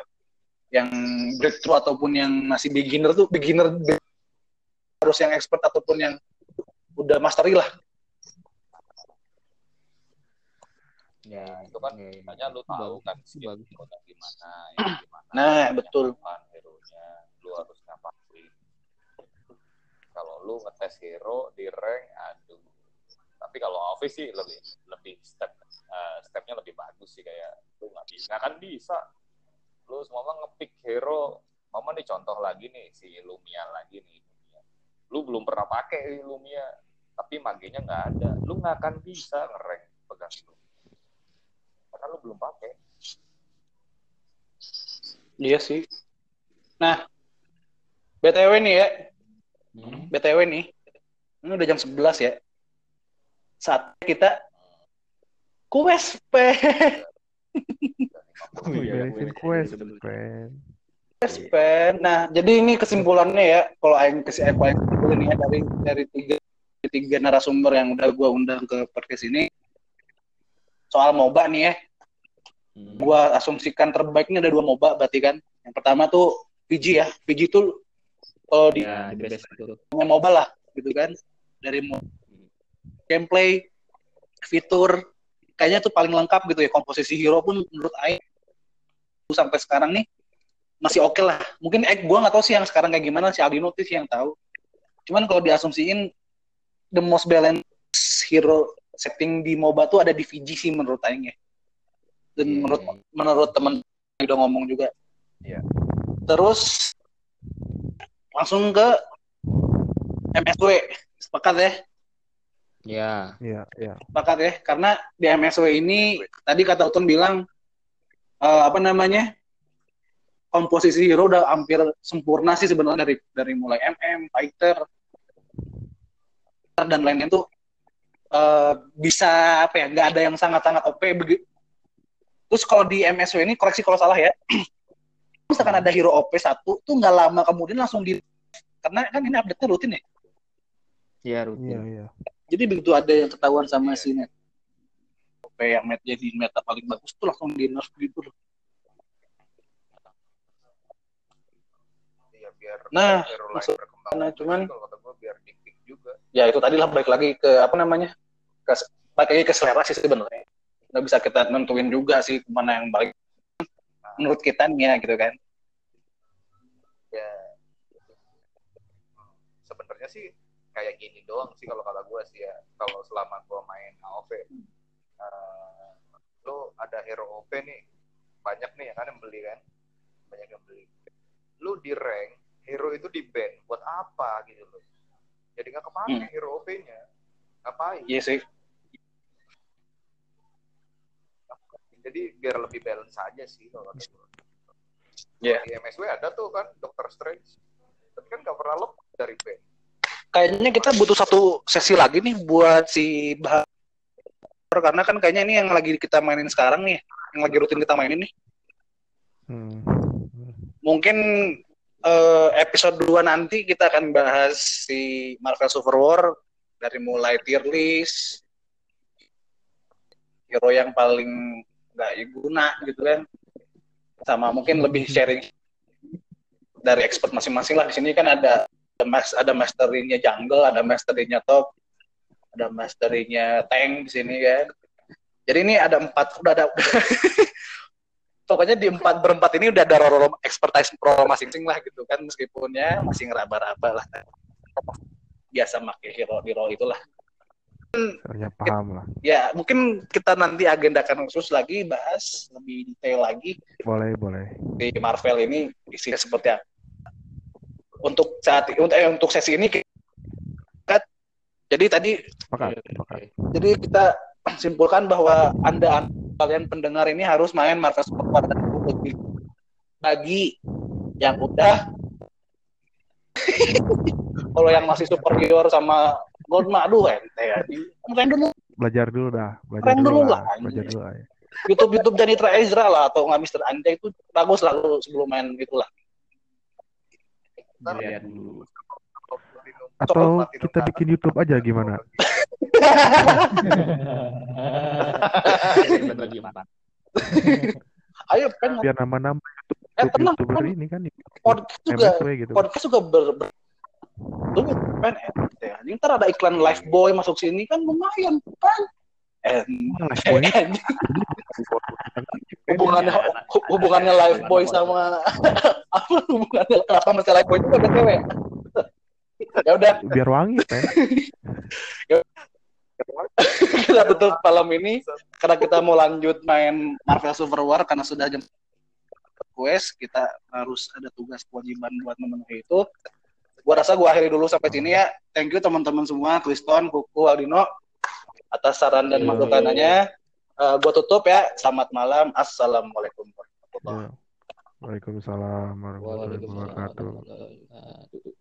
yang breakthrough ataupun yang masih beginner tuh beginner harus yang expert ataupun yang udah mastery lah. Ya, itu kan ya, ya. makanya lu tahu bagus, kan skill bagus. gimana, ya gimana. Nah, caranya betul. kapan hero-nya, lu harus ngapain. Kalau lu ngetes hero di rank, aduh. Tapi kalau office sih lebih lebih step eh, stepnya lebih bagus sih kayak lu nggak bisa, nggak kan bisa. Lu semua ngepick hero, mama nih contoh lagi nih si Lumia lagi nih. Lumia. Lu belum pernah pakai Lumia, tapi magenya nggak ada. Lu nggak akan bisa ngerank pegang itu. Karena lu belum pakai. Iya sih. Nah, BTW nih ya, Hmm. BTW nih. Ini udah jam 11 ya. Saat kita quest pen. Pen. Nah, jadi ini kesimpulannya ya, kalau aing kasih aku aing simpulin ya dari dari tiga dari tiga narasumber yang udah gua undang ke podcast ini soal MOBA nih ya. Hmm. Gua asumsikan terbaiknya ada dua MOBA berarti kan. Yang pertama tuh PG ya. PG tuh kalau di Ya, best itu. MOBA lah gitu kan dari gameplay fitur kayaknya tuh paling lengkap gitu ya komposisi hero pun menurut Aing sampai sekarang nih masih oke lah mungkin eh, gue nggak tahu sih yang sekarang kayak gimana si Aldino sih yang tahu cuman kalau diasumsiin the most balanced hero setting di MOBA tuh ada di VG sih menurut Aing ya dan Iya. menurut menurut temen yang udah ngomong juga Iya. terus langsung ke MSW sepakat ya Ya, Iya, iya. sepakat ya karena di MSW ini tadi kata Utun bilang eh, apa namanya komposisi hero udah hampir sempurna sih sebenarnya dari dari mulai MM, fighter dan lainnya tuh eh, bisa apa ya nggak ada yang sangat-sangat OP terus kalau di MSW ini koreksi kalau salah ya misalkan ada hero OP satu tuh nggak lama kemudian langsung di karena kan ini update-nya rutin ya ya Iya, rutin. iya. jadi begitu ada yang ketahuan sama si net OP yang met jadi meta paling bagus tuh langsung di nerf gitu loh. Iya, biar Nah, hero lain maksud- berkembang. nah, cuman- kalau kata gue biar di pick juga. ya itu tadi lah balik lagi ke apa namanya ke balik lagi ke selera sih sebenarnya nggak bisa kita nentuin juga sih mana yang baik menurut kita nih ya gitu kan Ya. Sebenarnya sih kayak gini doang sih kalau kata gue sih ya. Kalau selama gue main AOV, eh, lo ada hero OP nih, banyak nih yang kan yang beli kan, banyak yang beli. Lu di rank, hero itu di ban, buat apa gitu loh? Jadi nggak kepake Hmm. hero OP-nya. Ngapain? iya sih Jadi biar lebih balance aja sih kalau kata gue. Iya. Di MSW ada tuh kan Doctor Strange. Tapi kan nggak pernah lepas dari ban. kayaknya kita butuh satu sesi lagi nih buat si bahas karena kan kayaknya ini yang lagi kita mainin sekarang nih yang lagi rutin kita mainin nih Hmm. mungkin eh, episode 2 nanti kita akan bahas si Marvel Super War dari mulai tier list hero yang paling nggak guna gitu kan. Sama mungkin lebih sharing dari expert masing-masing lah. Di sini kan ada ada mas ada masterinya jungle ada masterinya top ada masterinya tank di sini kan. Jadi ini ada empat udah ada pokoknya di empat berempat ini udah ada role expertise pro masing-masing lah gitu kan. Meskipun ya masih ngeraba-raba lah. Biasa pakai hero di role itulah Soalnya paham lah. ya mungkin kita nanti agendakan khusus lagi bahas lebih detail lagi Boleh, boleh. di Marvel ini isinya seperti apa untuk saat untuk eh, untuk sesi ini kita jadi tadi sepakat. oke. jadi kita simpulkan bahwa anda kalian pendengar ini harus main Marvel Super bagi, bagi yang udah kalau yang masih superior sama gold mah aduh ente ya main dulu Belajar dulu dah. Belajar Keren dulu, dulu lah. lah. Belajar dulu lah. ya. YouTube YouTube Janitra Ezra lah atau nggak Mister Anjay itu bagus lah lu sebelum main itulah Lihat dulu. Atau kita bikin YouTube aja gimana? Gimana? ayo kan Biar nama-nama eh tenang YouTuber kan ini kan podcast juga MSW gitu. podcast juga ber, ber- Tuh, kan eh, ya. ntar ada iklan live boy masuk sini kan lumayan kan. Hubungannya hu- hubungannya live boy sama apa hubungannya kenapa mesti live boy juga btw ya udah biar wangi kan. kita tutup malam ini karena kita mau lanjut main Marvel Super War karena sudah jam quest kita harus ada tugas kewajiban buat memenuhi itu gua rasa gua akhiri dulu sampai sini ya thank you teman-teman semua Kriston Kuku Aldino atas saran dan Iya. masukannya Eh, gua tutup ya selamat malam assalamualaikum warahmatullahi Ya. Waalaikumsalam warahmatullahi Waalaikumsalam wabarakatuh. warahmatullahi wabarakatuh.